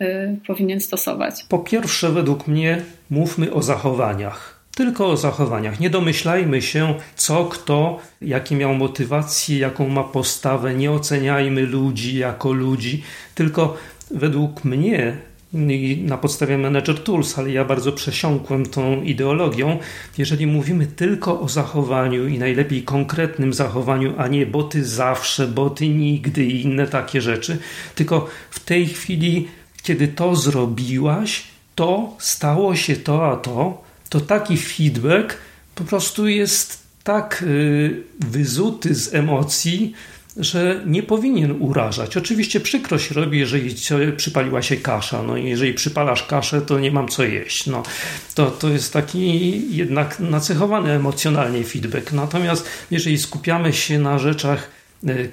S2: powinien stosować?
S3: Po pierwsze, według mnie, mówmy o zachowaniach. Tylko o zachowaniach. Nie domyślajmy się, co kto, jakie miał motywacje, jaką ma postawę. Nie oceniajmy ludzi jako ludzi, tylko według mnie na podstawie Manager Tools, ale ja bardzo przesiąkłem tą ideologią. Jeżeli mówimy tylko o zachowaniu i najlepiej konkretnym zachowaniu, a nie boty zawsze, boty nigdy i inne takie rzeczy, tylko w tej chwili, kiedy to zrobiłaś, to stało się to, a to, to taki feedback po prostu jest tak y, wyzuty z emocji, że nie powinien urażać. Oczywiście przykro się robi, jeżeli przypaliła się kasza. No jeżeli przypalasz kaszę, to nie mam co jeść. No, to, to jest taki jednak nacechowany emocjonalnie feedback. Natomiast jeżeli skupiamy się na rzeczach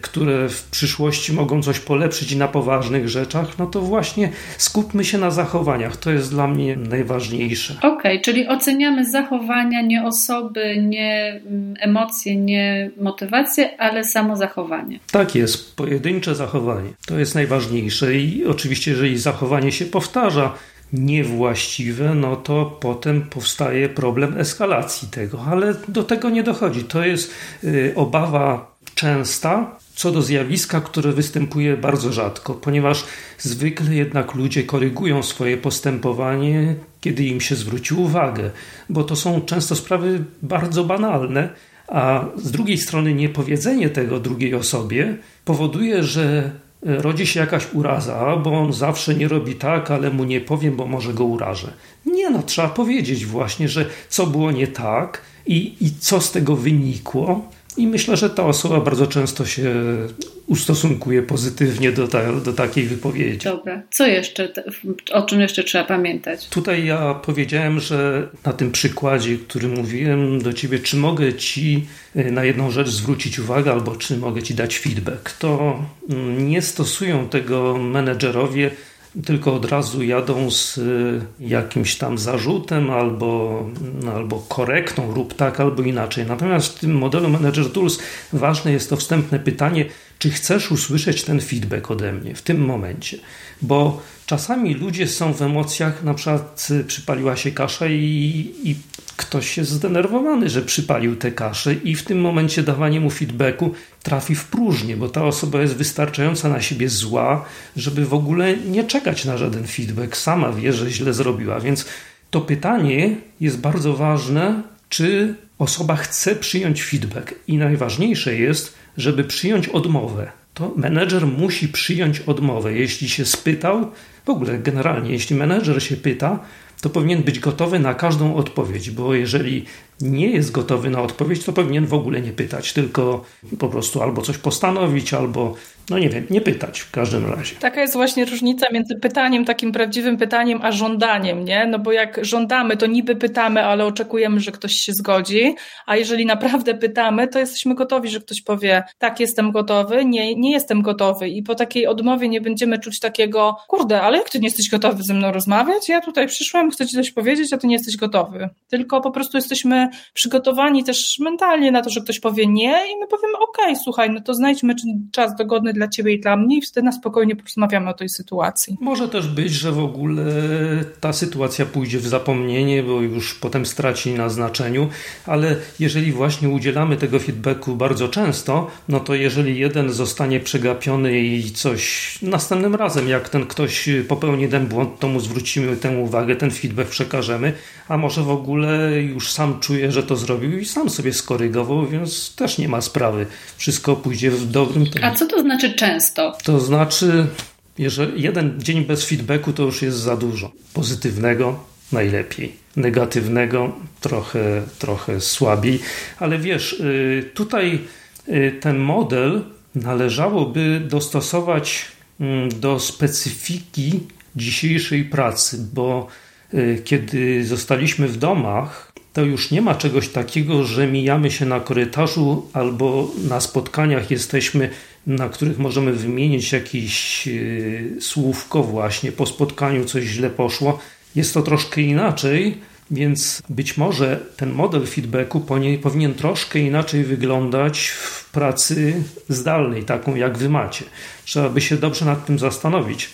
S3: które w przyszłości mogą coś polepszyć na poważnych rzeczach, no to właśnie skupmy się na zachowaniach. To jest dla mnie najważniejsze.
S2: Okej, okay, czyli oceniamy zachowania, nie osoby, nie mm, emocje, nie motywacje, ale samo zachowanie.
S3: Tak jest, pojedyncze zachowanie. To jest najważniejsze i oczywiście, jeżeli zachowanie się powtarza, niewłaściwe, no to potem powstaje problem eskalacji tego, ale do tego nie dochodzi. To jest y, obawa częsta co do zjawiska, które występuje bardzo rzadko, ponieważ zwykle jednak ludzie korygują swoje postępowanie, kiedy im się zwróci uwagę, bo to są często sprawy bardzo banalne, a z drugiej strony niepowiedzenie tego drugiej osobie powoduje, że rodzi się jakaś uraza, bo on zawsze nie robi tak, ale mu nie powiem, bo może go urażę. Nie no, trzeba powiedzieć właśnie, że co było nie tak i, i co z tego wynikło, i myślę, że ta osoba bardzo często się ustosunkuje pozytywnie do, ta, do takiej wypowiedzi.
S2: Dobra. Co jeszcze, o czym jeszcze trzeba pamiętać?
S3: Tutaj ja powiedziałem, że na tym przykładzie, który mówiłem do ciebie, czy mogę ci e, na jedną rzecz zwrócić uwagę, albo czy mogę ci dać feedback, to mm, nie stosują tego menedżerowie tylko od razu jadą z y, jakimś tam zarzutem albo, albo korektą, rób tak albo inaczej. Natomiast w tym modelu Manager Tools ważne jest to wstępne pytanie, czy chcesz usłyszeć ten feedback ode mnie w tym momencie? Bo czasami ludzie są w emocjach, na przykład przypaliła się kasza i, i ktoś jest zdenerwowany, że przypalił tę kaszę i w tym momencie dawanie mu feedbacku trafi w próżnię, bo ta osoba jest wystarczająco na siebie zła, żeby w ogóle nie czekać na żaden feedback. Sama wie, że źle zrobiła, więc to pytanie jest bardzo ważne, czy osoba chce przyjąć feedback i najważniejsze jest, żeby przyjąć odmowę. To menedżer musi przyjąć odmowę. Jeśli się spytał, w ogóle generalnie, jeśli menedżer się pyta, to powinien być gotowy na każdą odpowiedź, bo jeżeli nie jest gotowy na odpowiedź, to powinien w ogóle nie pytać, tylko po prostu albo coś postanowić, albo no nie wiem, nie pytać w każdym razie.
S4: Taka jest właśnie różnica między pytaniem, takim prawdziwym pytaniem, a żądaniem, nie? No bo jak żądamy, to niby pytamy, ale oczekujemy, że ktoś się zgodzi, a jeżeli naprawdę pytamy, to jesteśmy gotowi, że ktoś powie, tak, jestem gotowy, nie, nie jestem gotowy i po takiej odmowie nie będziemy czuć takiego, kurde, ale jak ty nie jesteś gotowy ze mną rozmawiać? Ja tutaj przyszłam, chcę ci coś powiedzieć, a ty nie jesteś gotowy. Tylko po prostu jesteśmy przygotowani też mentalnie na to, że ktoś powie nie i my powiemy, okej, okay, słuchaj, no to znajdźmy czas dogodny dla ciebie i dla mnie i wtedy na spokojnie porozmawiamy o tej sytuacji.
S3: Może też być, że w ogóle ta sytuacja pójdzie w zapomnienie, bo już potem straci na znaczeniu, ale jeżeli właśnie udzielamy tego feedbacku bardzo często, no to jeżeli jeden zostanie przegapiony i coś następnym razem, jak ten ktoś popełni ten błąd, to mu zwrócimy tę uwagę, ten feedback przekażemy, a może w ogóle już sam czuje, że to zrobił i sam sobie skorygował, więc też nie ma sprawy. Wszystko pójdzie w dobrym
S2: tempie. A co to znaczy często?
S3: To znaczy, jeżeli jeden dzień bez feedbacku to już jest za dużo. Pozytywnego najlepiej, negatywnego trochę, trochę słabiej, ale wiesz, y, tutaj y, ten model należałoby dostosować mm, do specyfiki dzisiejszej pracy, bo y, kiedy zostaliśmy w domach, to już nie ma czegoś takiego, że mijamy się na korytarzu albo na spotkaniach jesteśmy, na których możemy wymienić jakieś yy, słówko właśnie po spotkaniu coś źle poszło. Jest to troszkę inaczej, więc być może ten model feedbacku powinien troszkę inaczej wyglądać w pracy zdalnej, taką jak wy macie. Trzeba by się dobrze nad tym zastanowić.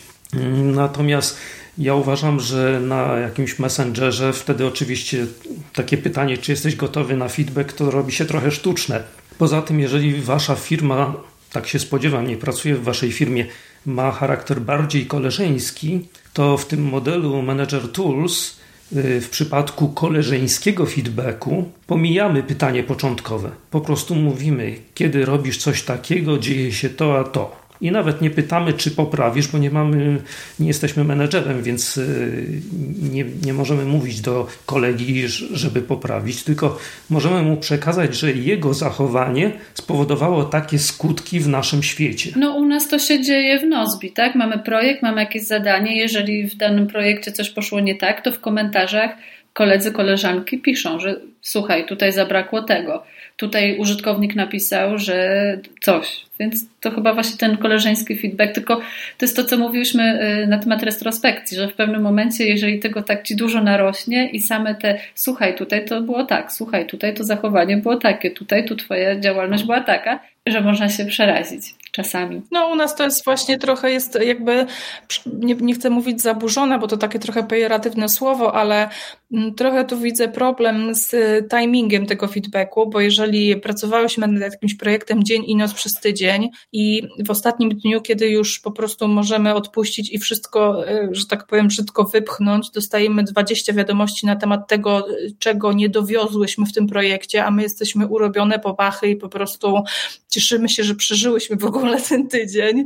S3: Natomiast ja uważam, że na jakimś messengerze wtedy oczywiście takie pytanie, czy jesteś gotowy na feedback, to robi się trochę sztuczne. Poza tym, jeżeli wasza firma, tak się spodziewam, nie pracuje w waszej firmie, ma charakter bardziej koleżeński, to w tym modelu Manager Tools y, w przypadku koleżeńskiego feedbacku pomijamy pytanie początkowe. Po prostu mówimy, kiedy robisz coś takiego, dzieje się to a to. I nawet nie pytamy, czy poprawisz, bo nie mamy, nie jesteśmy menedżerem, więc y, nie, nie możemy mówić do kolegi, żeby poprawić, tylko możemy mu przekazać, że jego zachowanie spowodowało takie skutki w naszym świecie.
S2: No u nas to się dzieje w Nozbi, tak? Mamy projekt, mamy jakieś zadanie, jeżeli w danym projekcie coś poszło nie tak, to w komentarzach koledzy, koleżanki piszą, że słuchaj, tutaj zabrakło tego tutaj użytkownik napisał, że coś. Więc to chyba właśnie ten koleżeński feedback, tylko to jest to, co mówiliśmy y, na temat retrospekcji, że w pewnym momencie, jeżeli tego tak ci dużo narośnie i same te, słuchaj, tutaj to było tak, słuchaj, tutaj to zachowanie było takie, tutaj tu twoja działalność była taka, że można się przerazić czasami.
S4: No u nas to jest właśnie trochę jest jakby, nie, nie chcę mówić zaburzone, bo to takie trochę pejoratywne słowo, ale mm, trochę tu widzę problem z timingiem tego feedbacku, bo jeżeli pracowałyśmy nad jakimś projektem dzień i noc przez tydzień i w ostatnim dniu, kiedy już po prostu możemy odpuścić i wszystko, e, że tak powiem, brzydko wypchnąć, dostajemy 20 wiadomości na temat tego, czego nie dowiozłyśmy w tym projekcie, a my jesteśmy urobione popachy i po prostu cieszymy się, że przeżyłyśmy w ogóle ten tydzień,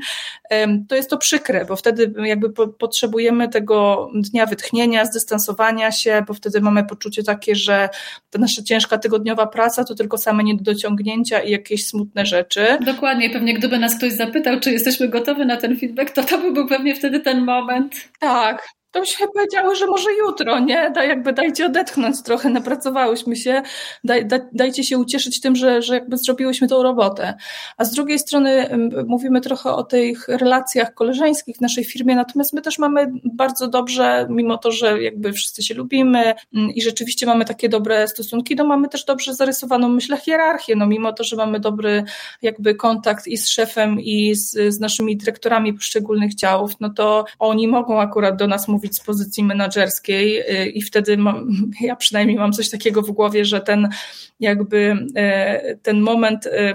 S4: to jest to przykre, bo wtedy jakby potrzebujemy tego dnia wytchnienia, zdystansowania się, bo wtedy mamy poczucie takie, że ta nasza ciężka tygodniowa praca to tylko same niedociągnięcia i jakieś smutne rzeczy.
S2: Dokładnie, pewnie gdyby nas ktoś zapytał, czy jesteśmy gotowi na ten feedback, to to by był pewnie wtedy ten moment.
S4: Tak, to się powiedziały, że może jutro, nie? Da, jakby dajcie odetchnąć trochę, napracowałyśmy się, daj, da, dajcie się ucieszyć tym, że, że jakby zrobiłyśmy tą robotę. A z drugiej strony mówimy trochę o tych relacjach koleżeńskich w naszej firmie, natomiast my też mamy bardzo dobrze, mimo to, że jakby wszyscy się lubimy i rzeczywiście mamy takie dobre stosunki, no mamy też dobrze zarysowaną, myślę, hierarchię, no mimo to, że mamy dobry jakby kontakt i z szefem i z, z naszymi dyrektorami poszczególnych działów, no to oni mogą akurat do nas mówić mówić z pozycji menedżerskiej y, i wtedy mam, ja przynajmniej mam coś takiego w głowie, że ten jakby e, ten moment e,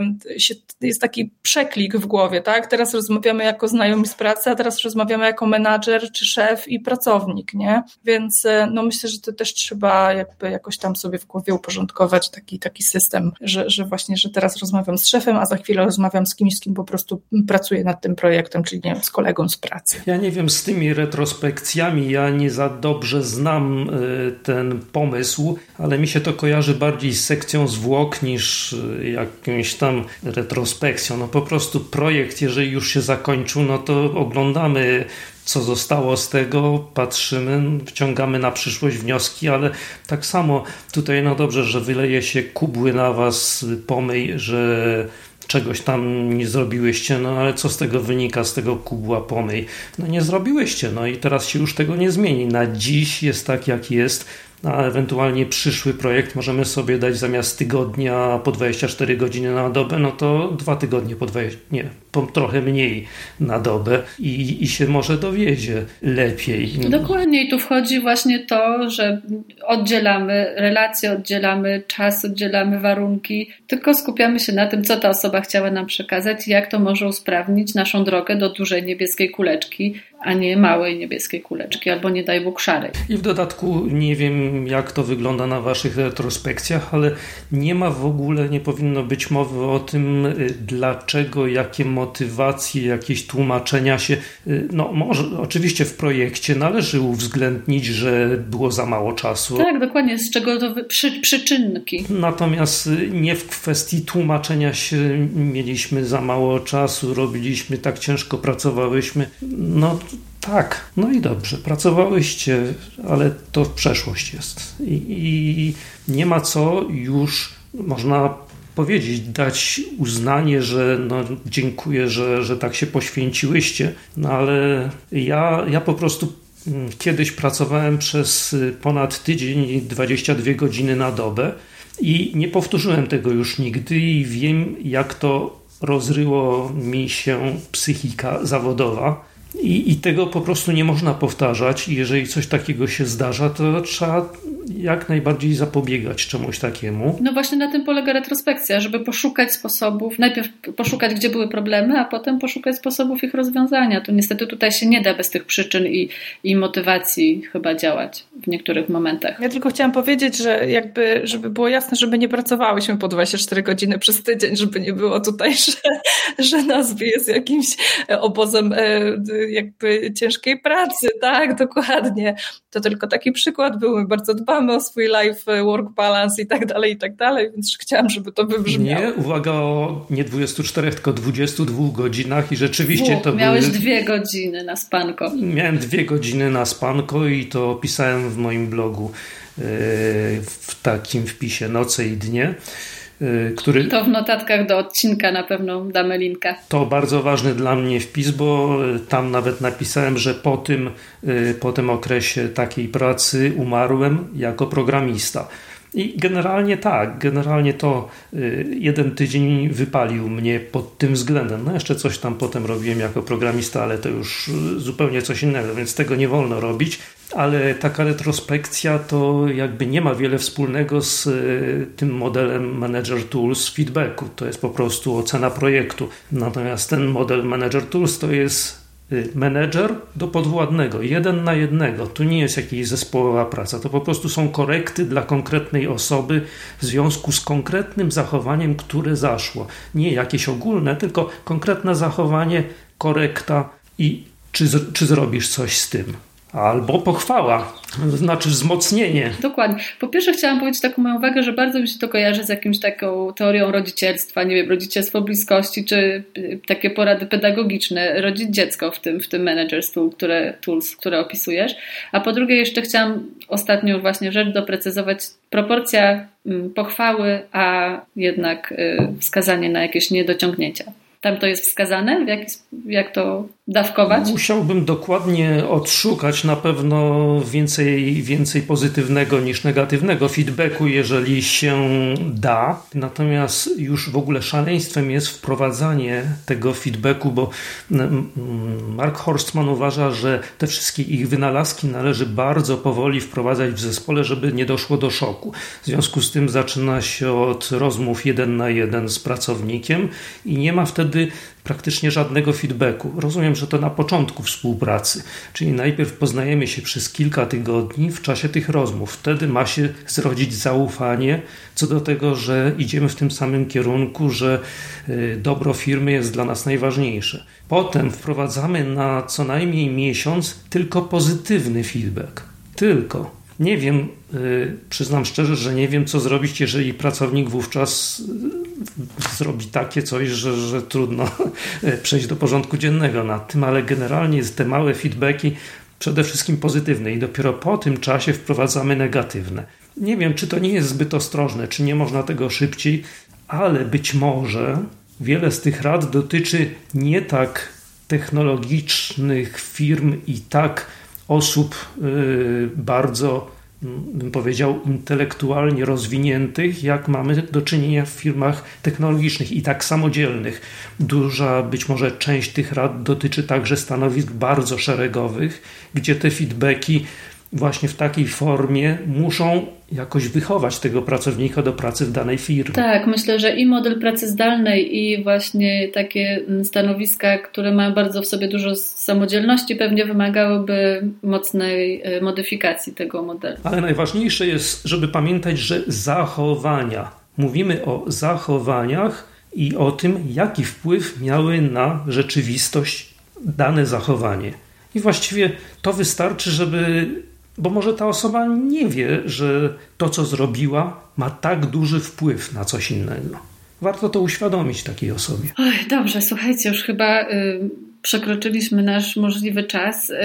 S4: jest taki przeklik w głowie, tak? Teraz rozmawiamy jako znajomi z pracy, a teraz rozmawiamy jako menadżer, czy szef i pracownik, nie? Więc no myślę, że to też trzeba jakby jakoś tam sobie w głowie uporządkować taki, taki system, że, że właśnie, że teraz rozmawiam z szefem, a za chwilę rozmawiam z kimś, z kim po prostu pracuję nad tym projektem, czyli nie wiem, z kolegą z pracy.
S3: Ja nie wiem, z tymi retrospekcjami ja nie za dobrze znam ten pomysł, ale mi się to kojarzy bardziej z sekcją zwłok niż y, jakąś tam retrospekcją. No po prostu projekt, jeżeli już się zakończył, no to oglądamy co zostało z tego, patrzymy, wciągamy na przyszłość wnioski, ale tak samo tutaj, no dobrze, że wyleje się kubły na was pomyj, że czegoś tam nie zrobiłyście, no ale co z tego wynika, z tego kubła pomyj? No nie zrobiłyście, no i teraz się już tego nie zmieni. Na dziś jest tak, jak jest a ewentualnie przyszły projekt możemy sobie dać zamiast tygodnia po 24 godziny na dobę, no to dwa tygodnie po 20, nie, po trochę mniej na dobę i, i się może dowiezie lepiej.
S2: Dokładnie i tu wchodzi właśnie to, że oddzielamy relacje, oddzielamy czas, oddzielamy warunki, tylko skupiamy się na tym, co ta osoba chciała nam przekazać i jak to może usprawnić naszą drogę do dużej niebieskiej kuleczki, a nie małej niebieskiej kuleczki, albo nie daj Bóg szarej.
S3: I w dodatku nie wiem, jak to wygląda na Waszych retrospekcjach, ale nie ma w ogóle, nie powinno być mowy o tym, y, dlaczego, jakie motywacje, jakieś tłumaczenia się. Y, no, może oczywiście w projekcie należy uwzględnić, że było za mało czasu.
S2: Tak, dokładnie, z czego to przy, przyczynniki.
S3: Natomiast y, nie w kwestii tłumaczenia się mieliśmy za mało czasu, robiliśmy tak ciężko, pracowałyśmy. No, tak, no i dobrze, pracowałyście, ale to w przeszłość jest. I, i nie ma co już, można powiedzieć, dać uznanie, że no, dziękuję, że, że tak się poświęciłyście, no ale ja, ja po prostu mm, kiedyś pracowałem przez ponad tydzień 22 godziny na dobę i nie powtórzyłem tego już nigdy i wiem, jak to rozryło mi się psychika zawodowa i, I, tego po prostu nie można powtarzać. Jeżeli coś takiego się zdarza, to trzeba jak najbardziej zapobiegać czemuś takiemu.
S2: No właśnie na tym polega retrospekcja, żeby poszukać sposobów, najpierw poszukać, gdzie były problemy, a potem poszukać sposobów ich rozwiązania. To niestety tutaj się nie da bez tych przyczyn i, i motywacji chyba działać w niektórych momentach.
S4: Ja tylko chciałam powiedzieć, że jakby, żeby było jasne, żeby nie pracowałyśmy po 24 godziny przez tydzień, żeby nie było tutaj, że, że nazwy jest jakimś obozem e, jakby ciężkiej pracy, tak, dokładnie. To tylko taki przykład był, my bardzo dbamy o swój life work balance i tak dalej, i tak dalej, więc chciałam, żeby to wybrzmiało.
S3: Nie, uwaga o nie 24, tylko 22 godzinach i rzeczywiście to
S2: Miałeś były... dwie godziny na spanko.
S3: Miałem dwie godziny na spanko i to opisałem w moim blogu e, w takim wpisie Noce i Dnie.
S2: Y, który... To w notatkach do odcinka na pewno damy linkę.
S3: To bardzo ważny dla mnie wpis, bo y, tam nawet napisałem, że po tym, y, po tym okresie takiej pracy umarłem jako programista. I generalnie tak, generalnie to jeden tydzień wypalił mnie pod tym względem. No jeszcze coś tam potem robiłem jako programista, ale to już zupełnie coś innego, więc tego nie wolno robić ale taka retrospekcja to jakby nie ma wiele wspólnego z e, tym modelem Manager Tools feedbacku. To jest po prostu ocena projektu. Natomiast ten model Manager Tools to jest menedżer do podwładnego, jeden na jednego. Tu nie jest jakaś zespołowa praca, to po prostu są korekty dla konkretnej osoby w związku z konkretnym zachowaniem, które zaszło. Nie jakieś ogólne, tylko konkretne zachowanie, korekta i czy, czy zrobisz coś z tym albo pochwała, znaczy wzmocnienie.
S2: Dokładnie. Po pierwsze chciałam powiedzieć taką moją uwagę, że bardzo mi się to kojarzy z jakimś taką teorią rodzicielstwa, nie wiem, rodzicielstwo bliskości, czy y, takie porady pedagogiczne, rodzić dziecko w tym, w tym Managers Tool, które, Tools, które opisujesz. A po drugie jeszcze chciałam ostatnią właśnie rzecz doprecyzować. Proporcja mm, pochwały, a jednak y, wskazanie na jakieś niedociągnięcia. Tam to jest wskazane, w jaki, jak to dawkować?
S3: Musiałbym dokładnie odszukać na pewno więcej, więcej pozytywnego niż negatywnego feedbacku, jeżeli się da. Natomiast już w ogóle szaleństwem jest wprowadzanie tego feedbacku, bo Mark Horstman uważa, że te wszystkie ich wynalazki należy bardzo powoli wprowadzać w zespole, żeby nie doszło do szoku. W związku z tym zaczyna się od rozmów jeden na jeden z pracownikiem i nie ma wtedy praktycznie żadnego feedbacku. Rozumiem, że to na początku współpracy, czyli najpierw poznajemy się przez kilka tygodni w czasie tych rozmów. Wtedy ma się zrodzić zaufanie co do tego, że idziemy w tym samym kierunku, że y, dobro firmy jest dla nas najważniejsze. Potem wprowadzamy na co najmniej miesiąc tylko pozytywny feedback. Tylko. Nie wiem, y, przyznam szczerze, że nie wiem, co zrobić, jeżeli pracownik wówczas y, zrobi takie coś, że, że trudno przejść do porządku dziennego nad tym, ale generalnie te małe feedbacki przede wszystkim pozytywne i dopiero po tym czasie wprowadzamy negatywne. Nie wiem, czy to nie jest zbyt ostrożne, czy nie można tego szybciej, ale być może wiele z tych rad dotyczy nie tak technologicznych firm i tak osób y, bardzo, bym powiedział, intelektualnie rozwiniętych, jak mamy do czynienia w firmach technologicznych i tak samodzielnych. Duża być może część tych rad dotyczy także stanowisk bardzo szeregowych, gdzie te feedbacki właśnie w takiej formie muszą jakoś wychować tego pracownika do pracy w danej firmie.
S2: Tak, myślę, że i model pracy zdalnej, i właśnie takie mm, stanowiska, które mają bardzo w sobie dużo samodzielności, pewnie wymagałyby mocnej e, modyfikacji tego modelu.
S3: Ale najważniejsze jest, żeby pamiętać, że zachowania. Mówimy o zachowaniach i o tym, jaki wpływ miały na rzeczywistość dane zachowanie. I właściwie to wystarczy, żeby bo może ta osoba nie wie, że to, co zrobiła, ma tak duży wpływ na coś innego. Warto to uświadomić takiej osobie.
S2: Oj, dobrze, słuchajcie, już chyba y, przekroczyliśmy nasz możliwy czas. Y,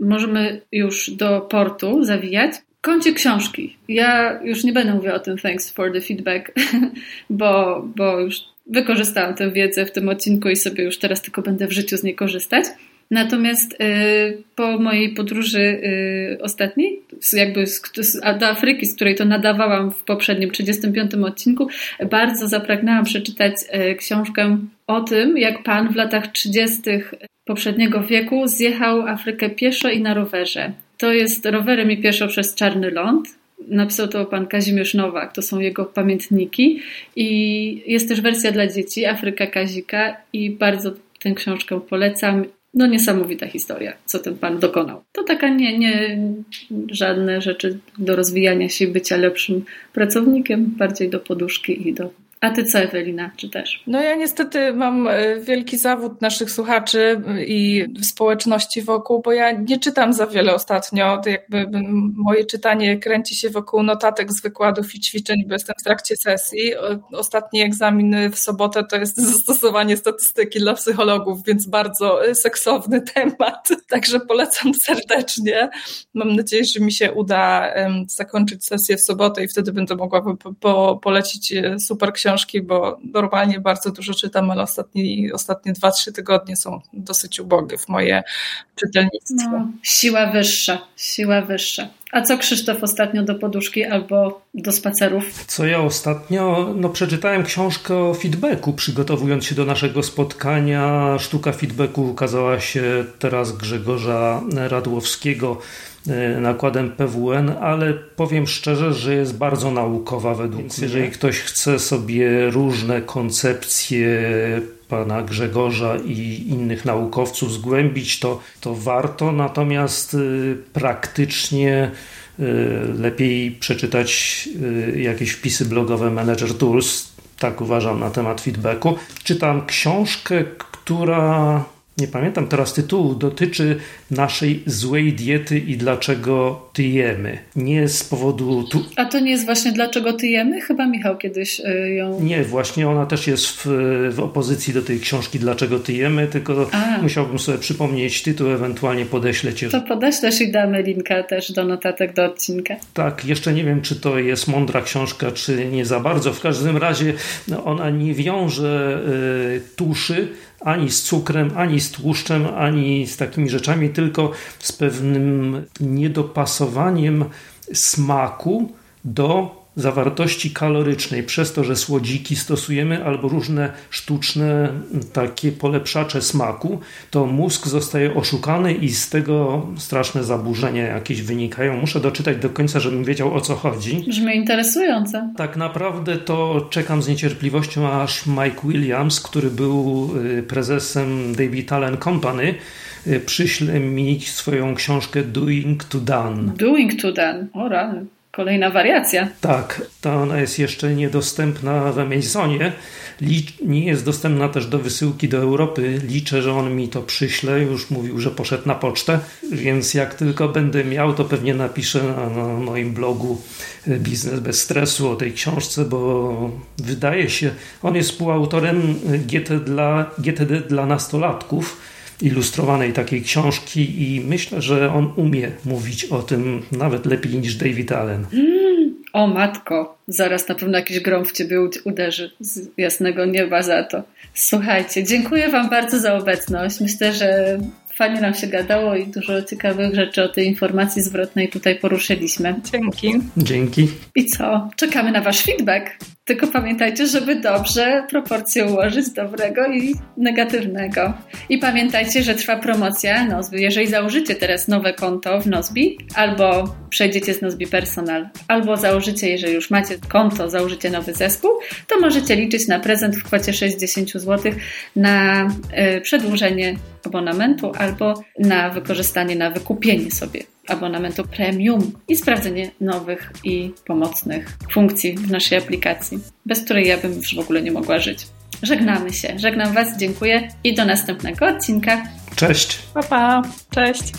S2: możemy już do portu zawijać. Kącie książki. Ja już nie będę mówiła o tym thanks for the feedback, bo, bo już wykorzystałam tę wiedzę w tym odcinku i sobie już teraz tylko będę w życiu z niej korzystać. Natomiast y, po mojej podróży y, ostatniej, jakby do Afryki, z której to nadawałam w poprzednim 35 odcinku, bardzo zapragnęłam przeczytać y, książkę o tym, jak pan w latach 30. poprzedniego wieku zjechał Afrykę pieszo i na rowerze. To jest rowerem i pieszo przez Czarny Ląd. Napisał to pan Kazimierz Nowak, to są jego pamiętniki. I jest też wersja dla dzieci, Afryka Kazika, i bardzo tę książkę polecam no niesamowita historia, co ten pan dokonał. To taka nie, nie żadne rzeczy do rozwijania się, bycia lepszym pracownikiem, bardziej do poduszki i do a ty co, Ewelina, czy też?
S4: No ja niestety mam e, wielki zawód naszych słuchaczy i społeczności wokół, bo ja nie czytam za wiele ostatnio. To jakby moje czytanie kręci się wokół notatek z wykładów i ćwiczeń, bo jestem w trakcie sesji. Ostatni egzamin w sobotę to jest zastosowanie statystyki dla psychologów, więc bardzo e, seksowny temat. Także polecam serdecznie. Mam nadzieję, że mi się uda zakończyć sesję w sobotę i wtedy będę mogła po polecić e, super książkę książki, bo normalnie bardzo dużo czytam, ale ostatnie, ostatnie dwa, trzy tygodnie są dosyć ubogie w moje czytelnictwo. No,
S2: siła wyższa, siła wyższa. A co Krzysztof ostatnio do poduszki albo do spacerów?
S3: Co ja ostatnio? No przeczytałem książkę o feedbacku, przygotowując się do naszego spotkania. Sztuka feedbacku ukazała się teraz Grzegorza Radłowskiego nakładem PWN, ale powiem szczerze, że jest bardzo naukowa według mnie. Jeżeli ktoś chce sobie różne koncepcje pana Grzegorza i innych naukowców zgłębić, to, to warto, natomiast e, praktycznie e, lepiej przeczytać jakieś wpisy blogowe Manager Tools, tak uważam na temat feedbacku. Czytam książkę, która nie pamiętam teraz tytułu, dotyczy naszej złej diety i dlaczego tyjemy. Nie z powodu. Tu...
S2: A to nie jest właśnie dlaczego tyjemy? Chyba Michał kiedyś y, ją.
S3: Nie, właśnie ona też jest w, w opozycji do tej książki Dlaczego tyjemy, tylko A. musiałbym sobie przypomnieć tytuł, ewentualnie podeślę cię.
S2: To podeślesz i damy linka też do notatek do odcinka.
S3: Tak, jeszcze nie wiem, czy to jest mądra książka, czy nie za bardzo. W każdym razie no, ona nie wiąże y, tuszy ani z cukrem, ani z tłuszczem, ani z takimi rzeczami, tylko z pewnym niedopasowaniem smaku do zawartości kalorycznej przez to, że słodziki stosujemy albo różne sztuczne takie polepszacze smaku, to mózg zostaje oszukany i z tego straszne zaburzenia jakieś wynikają. Muszę doczytać do końca, żebym wiedział o co chodzi.
S2: Brzmi interesujące.
S3: Tak naprawdę to czekam z niecierpliwością, aż Mike Williams, który był y, prezesem David Allen Company, y, przyśle mi swoją książkę Doing to Done.
S2: Doing to Done, o rany. Kolejna wariacja.
S3: Tak, to ona jest jeszcze niedostępna w Amazonie. Nie jest dostępna też do wysyłki do Europy. Liczę, że on mi to przyśle. Już mówił, że poszedł na pocztę, więc jak tylko będę miał, to pewnie napiszę na, na moim blogu e, Biznes bez stresu o tej książce, bo wydaje się, on jest współautorem GT dla, GTD dla nastolatków ilustrowanej takiej książki i myślę, że on umie mówić o tym nawet lepiej niż David Allen.
S2: Mm, o matko, zaraz na pewno jakiś grom w ciebie uderzy z jasnego nieba za to. Słuchajcie, dziękuję wam bardzo za obecność. Myślę, że fajnie nam się gadało i dużo ciekawych rzeczy o tej informacji zwrotnej tutaj poruszyliśmy.
S4: Dzięki.
S3: Dzięki.
S2: I co? Czekamy na wasz feedback. Tylko pamiętajcie, żeby dobrze proporcje ułożyć dobrego i negatywnego. I pamiętajcie, że trwa promocja Nozbi. Jeżeli założycie teraz nowe konto w Nozbi, albo przejdziecie z Nozbi Personal, albo założycie, jeżeli już macie konto, założycie nowy zespół, to możecie liczyć na prezent w kwocie 60 zł na y, przedłużenie abonamentu albo na wykorzystanie, na wykupienie sobie abonamentu premium i sprawdzenie nowych i pomocnych funkcji w naszej aplikacji, bez której ja bym już w ogóle nie mogła żyć. Żegnamy się. Żegnam Was, dziękuję i do następnego odcinka.
S3: Cześć.
S4: Pa, pa. Cześć.